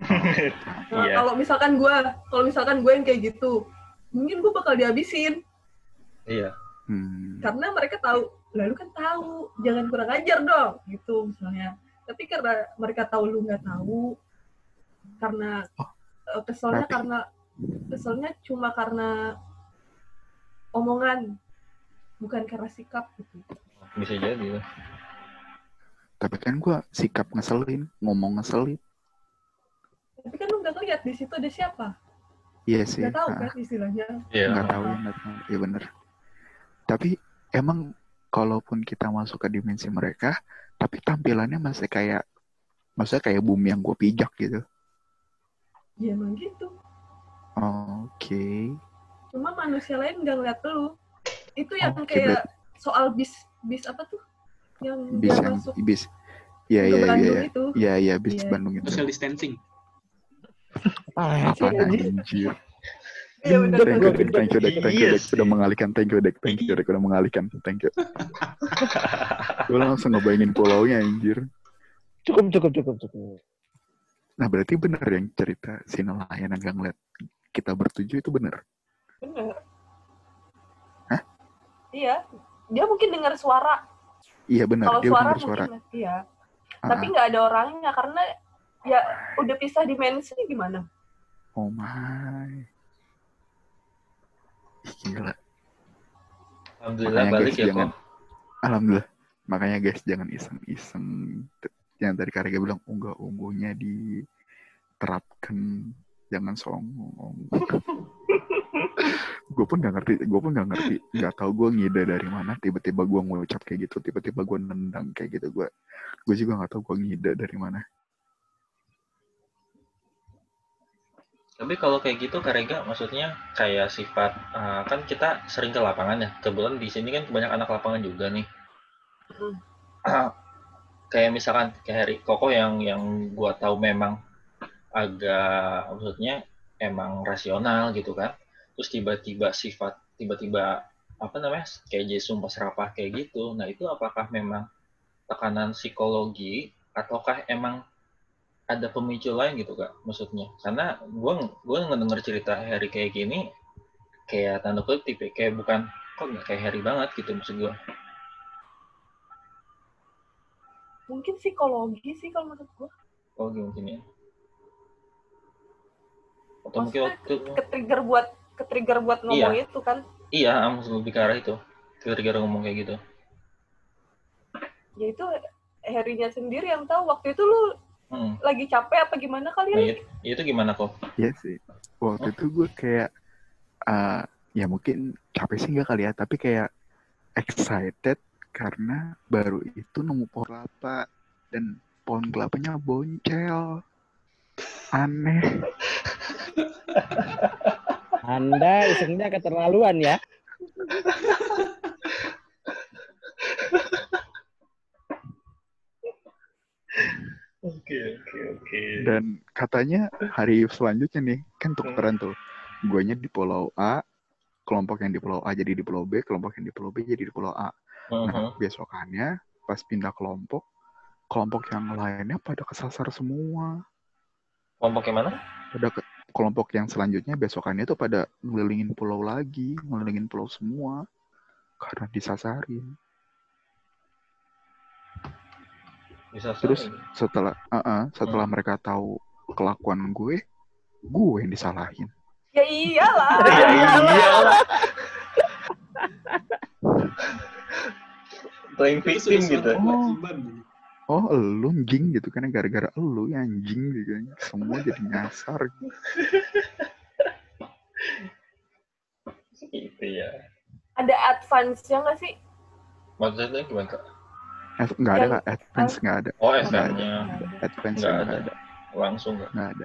Speaker 4: (laughs) Nah,
Speaker 5: Iya.
Speaker 4: kalau misalkan gue, kalau misalkan gue yang kayak gitu, mungkin gue bakal dihabisin
Speaker 5: Iya.
Speaker 1: Hmm.
Speaker 4: karena mereka tahu, lalu kan tahu, jangan kurang ajar dong, gitu misalnya. Tapi karena mereka tahu lu nggak tahu, karena
Speaker 1: Oh,
Speaker 4: eh, keselnya
Speaker 1: tapi-
Speaker 4: karena keselnya cuma karena omongan, bukan karena sikap gitu.
Speaker 5: Bisa jadi.
Speaker 1: Tapi kan gue sikap ngeselin, ngomong ngeselin.
Speaker 4: Tapi kan lu nggak ngeliat di situ ada siapa,
Speaker 1: Iya sih.
Speaker 4: nggak tahu
Speaker 1: ah.
Speaker 4: kan istilahnya.
Speaker 5: Iya.
Speaker 1: nggak tahu ya nggak tahu ya bener tapi emang kalaupun kita masuk ke dimensi mereka tapi tampilannya masih kayak maksudnya kayak bumi yang gue pijak gitu
Speaker 4: Ya emang gitu.
Speaker 1: Oke
Speaker 4: Cuma manusia lain nggak ngeliat lu. Itu yang
Speaker 1: Oke,
Speaker 4: kayak soal bis bis apa tuh? Yang
Speaker 1: bis yang
Speaker 4: masuk
Speaker 1: bis iya iya iya iya iya iya bis
Speaker 4: Iya.
Speaker 1: Bandung itu
Speaker 2: Social distancing.
Speaker 3: Sih,
Speaker 1: Apaan
Speaker 3: anjing?
Speaker 1: anjir
Speaker 4: Iya benar
Speaker 1: thank you
Speaker 4: benar.
Speaker 1: Dek, thank you Dek, thank you
Speaker 5: Iya
Speaker 1: Dek, udah
Speaker 5: sih.
Speaker 1: mengalihkan thank you Dek, thank you Dek, udah mengalihkan thank you gue langsung ngebayangin pulaunya anjir
Speaker 3: Cukup, cukup, cukup, cukup.
Speaker 1: nah berarti bener yang cerita si nelayan yang gak ngeliat kita bertujuh itu bener
Speaker 4: Benar.
Speaker 1: Hah?
Speaker 4: Iya. Dia mungkin dengar suara.
Speaker 1: iya bener
Speaker 4: Kalau
Speaker 1: dia
Speaker 4: suara mungkin
Speaker 1: suara
Speaker 4: iya.
Speaker 1: Ah,
Speaker 4: Tapi nggak ada orangnya karena ya udah pisah dimensi gimana?
Speaker 1: Oh my. Ih, Gila.
Speaker 5: Alhamdulillah
Speaker 1: Makanya
Speaker 5: balik
Speaker 1: guys,
Speaker 5: ya
Speaker 1: jangan.
Speaker 5: kok.
Speaker 1: Alhamdulillah. Makanya guys jangan iseng-iseng. Yang tadi Karega bilang unggah-ungguhnya diterapkan. Jangan songong. (laughs) gue pun gak ngerti, gue pun gak ngerti, gak tau gue ngide dari mana. Tiba-tiba gue ngucap kayak gitu, tiba-tiba gue nendang kayak gitu. Gue, gue juga gak tau gue ngide dari mana.
Speaker 5: Tapi kalau kayak gitu Karega maksudnya kayak sifat eh, kan kita sering ke lapangan ya. Kebetulan di sini kan banyak anak lapangan juga nih.
Speaker 4: Hmm. (clears throat)
Speaker 5: kayak misalkan kayak Harry Koko yang yang gua tahu memang agak maksudnya emang rasional gitu kan. Terus tiba-tiba sifat tiba-tiba apa namanya kayak jadi sumpah serapah kayak gitu. Nah itu apakah memang tekanan psikologi ataukah emang ada pemicu lain gitu kak maksudnya karena gua gua ngedenger cerita Harry kayak gini kayak tanda kutip ya, kayak bukan kok nggak kayak Harry banget gitu maksud gua
Speaker 4: Mungkin psikologi sih kalau menurut gua.
Speaker 5: oh gitu mungkin ya atau mungkin waktu
Speaker 4: ke trigger buat ke trigger buat ngomong itu kan.
Speaker 5: iya maksud lebih ke arah itu gara-gara ngomong kayak gitu
Speaker 4: Ya itu Harry-nya sendiri yang tahu waktu itu lu
Speaker 5: hmm.
Speaker 4: lagi capek apa gimana kali
Speaker 5: nah,
Speaker 4: ya?
Speaker 5: itu, itu gimana kok
Speaker 1: Iya sih. Waktu itu gue kayak, eh ya mungkin capek sih nggak kali ya, tapi kayak excited karena baru itu nemu pohon kelapa dan pohon kelapanya boncel. Aneh. (laughs)
Speaker 3: Anda isengnya keterlaluan ya.
Speaker 5: oke oke oke
Speaker 1: Dan katanya hari selanjutnya nih, kan tukeran tuh. Guanya di pulau A, kelompok yang di pulau A jadi di pulau B, kelompok yang di pulau B jadi di pulau A. Nah, besokannya pas pindah kelompok, kelompok yang lainnya pada kesasar semua.
Speaker 5: Kelompok yang mana
Speaker 1: pada ke- kelompok yang selanjutnya besokannya tuh pada ngelilingin pulau lagi, ngelilingin pulau semua karena disasarin.
Speaker 5: bisa
Speaker 1: Terus setelah uh-uh, setelah
Speaker 5: Hmm.
Speaker 1: mereka tahu kelakuan gue, gue yang disalahin.
Speaker 4: Ya iyalah. (laughs)
Speaker 5: ya iyalah playing victim gitu
Speaker 2: suatu kewajiban.
Speaker 1: Oh, elu anjing gitu kan gara-gara elu ya anjing gitu kan. Semua jadi nyasar.
Speaker 5: gitu ya
Speaker 4: Ada advance-nya nggak sih?
Speaker 5: maksudnya gimana kak
Speaker 1: Eh, nggak ada kak, advance nggak ada.
Speaker 5: oh FM-nya
Speaker 1: Advance Nggak
Speaker 5: ada.
Speaker 1: ada,
Speaker 5: langsung nggak
Speaker 1: nggak ada.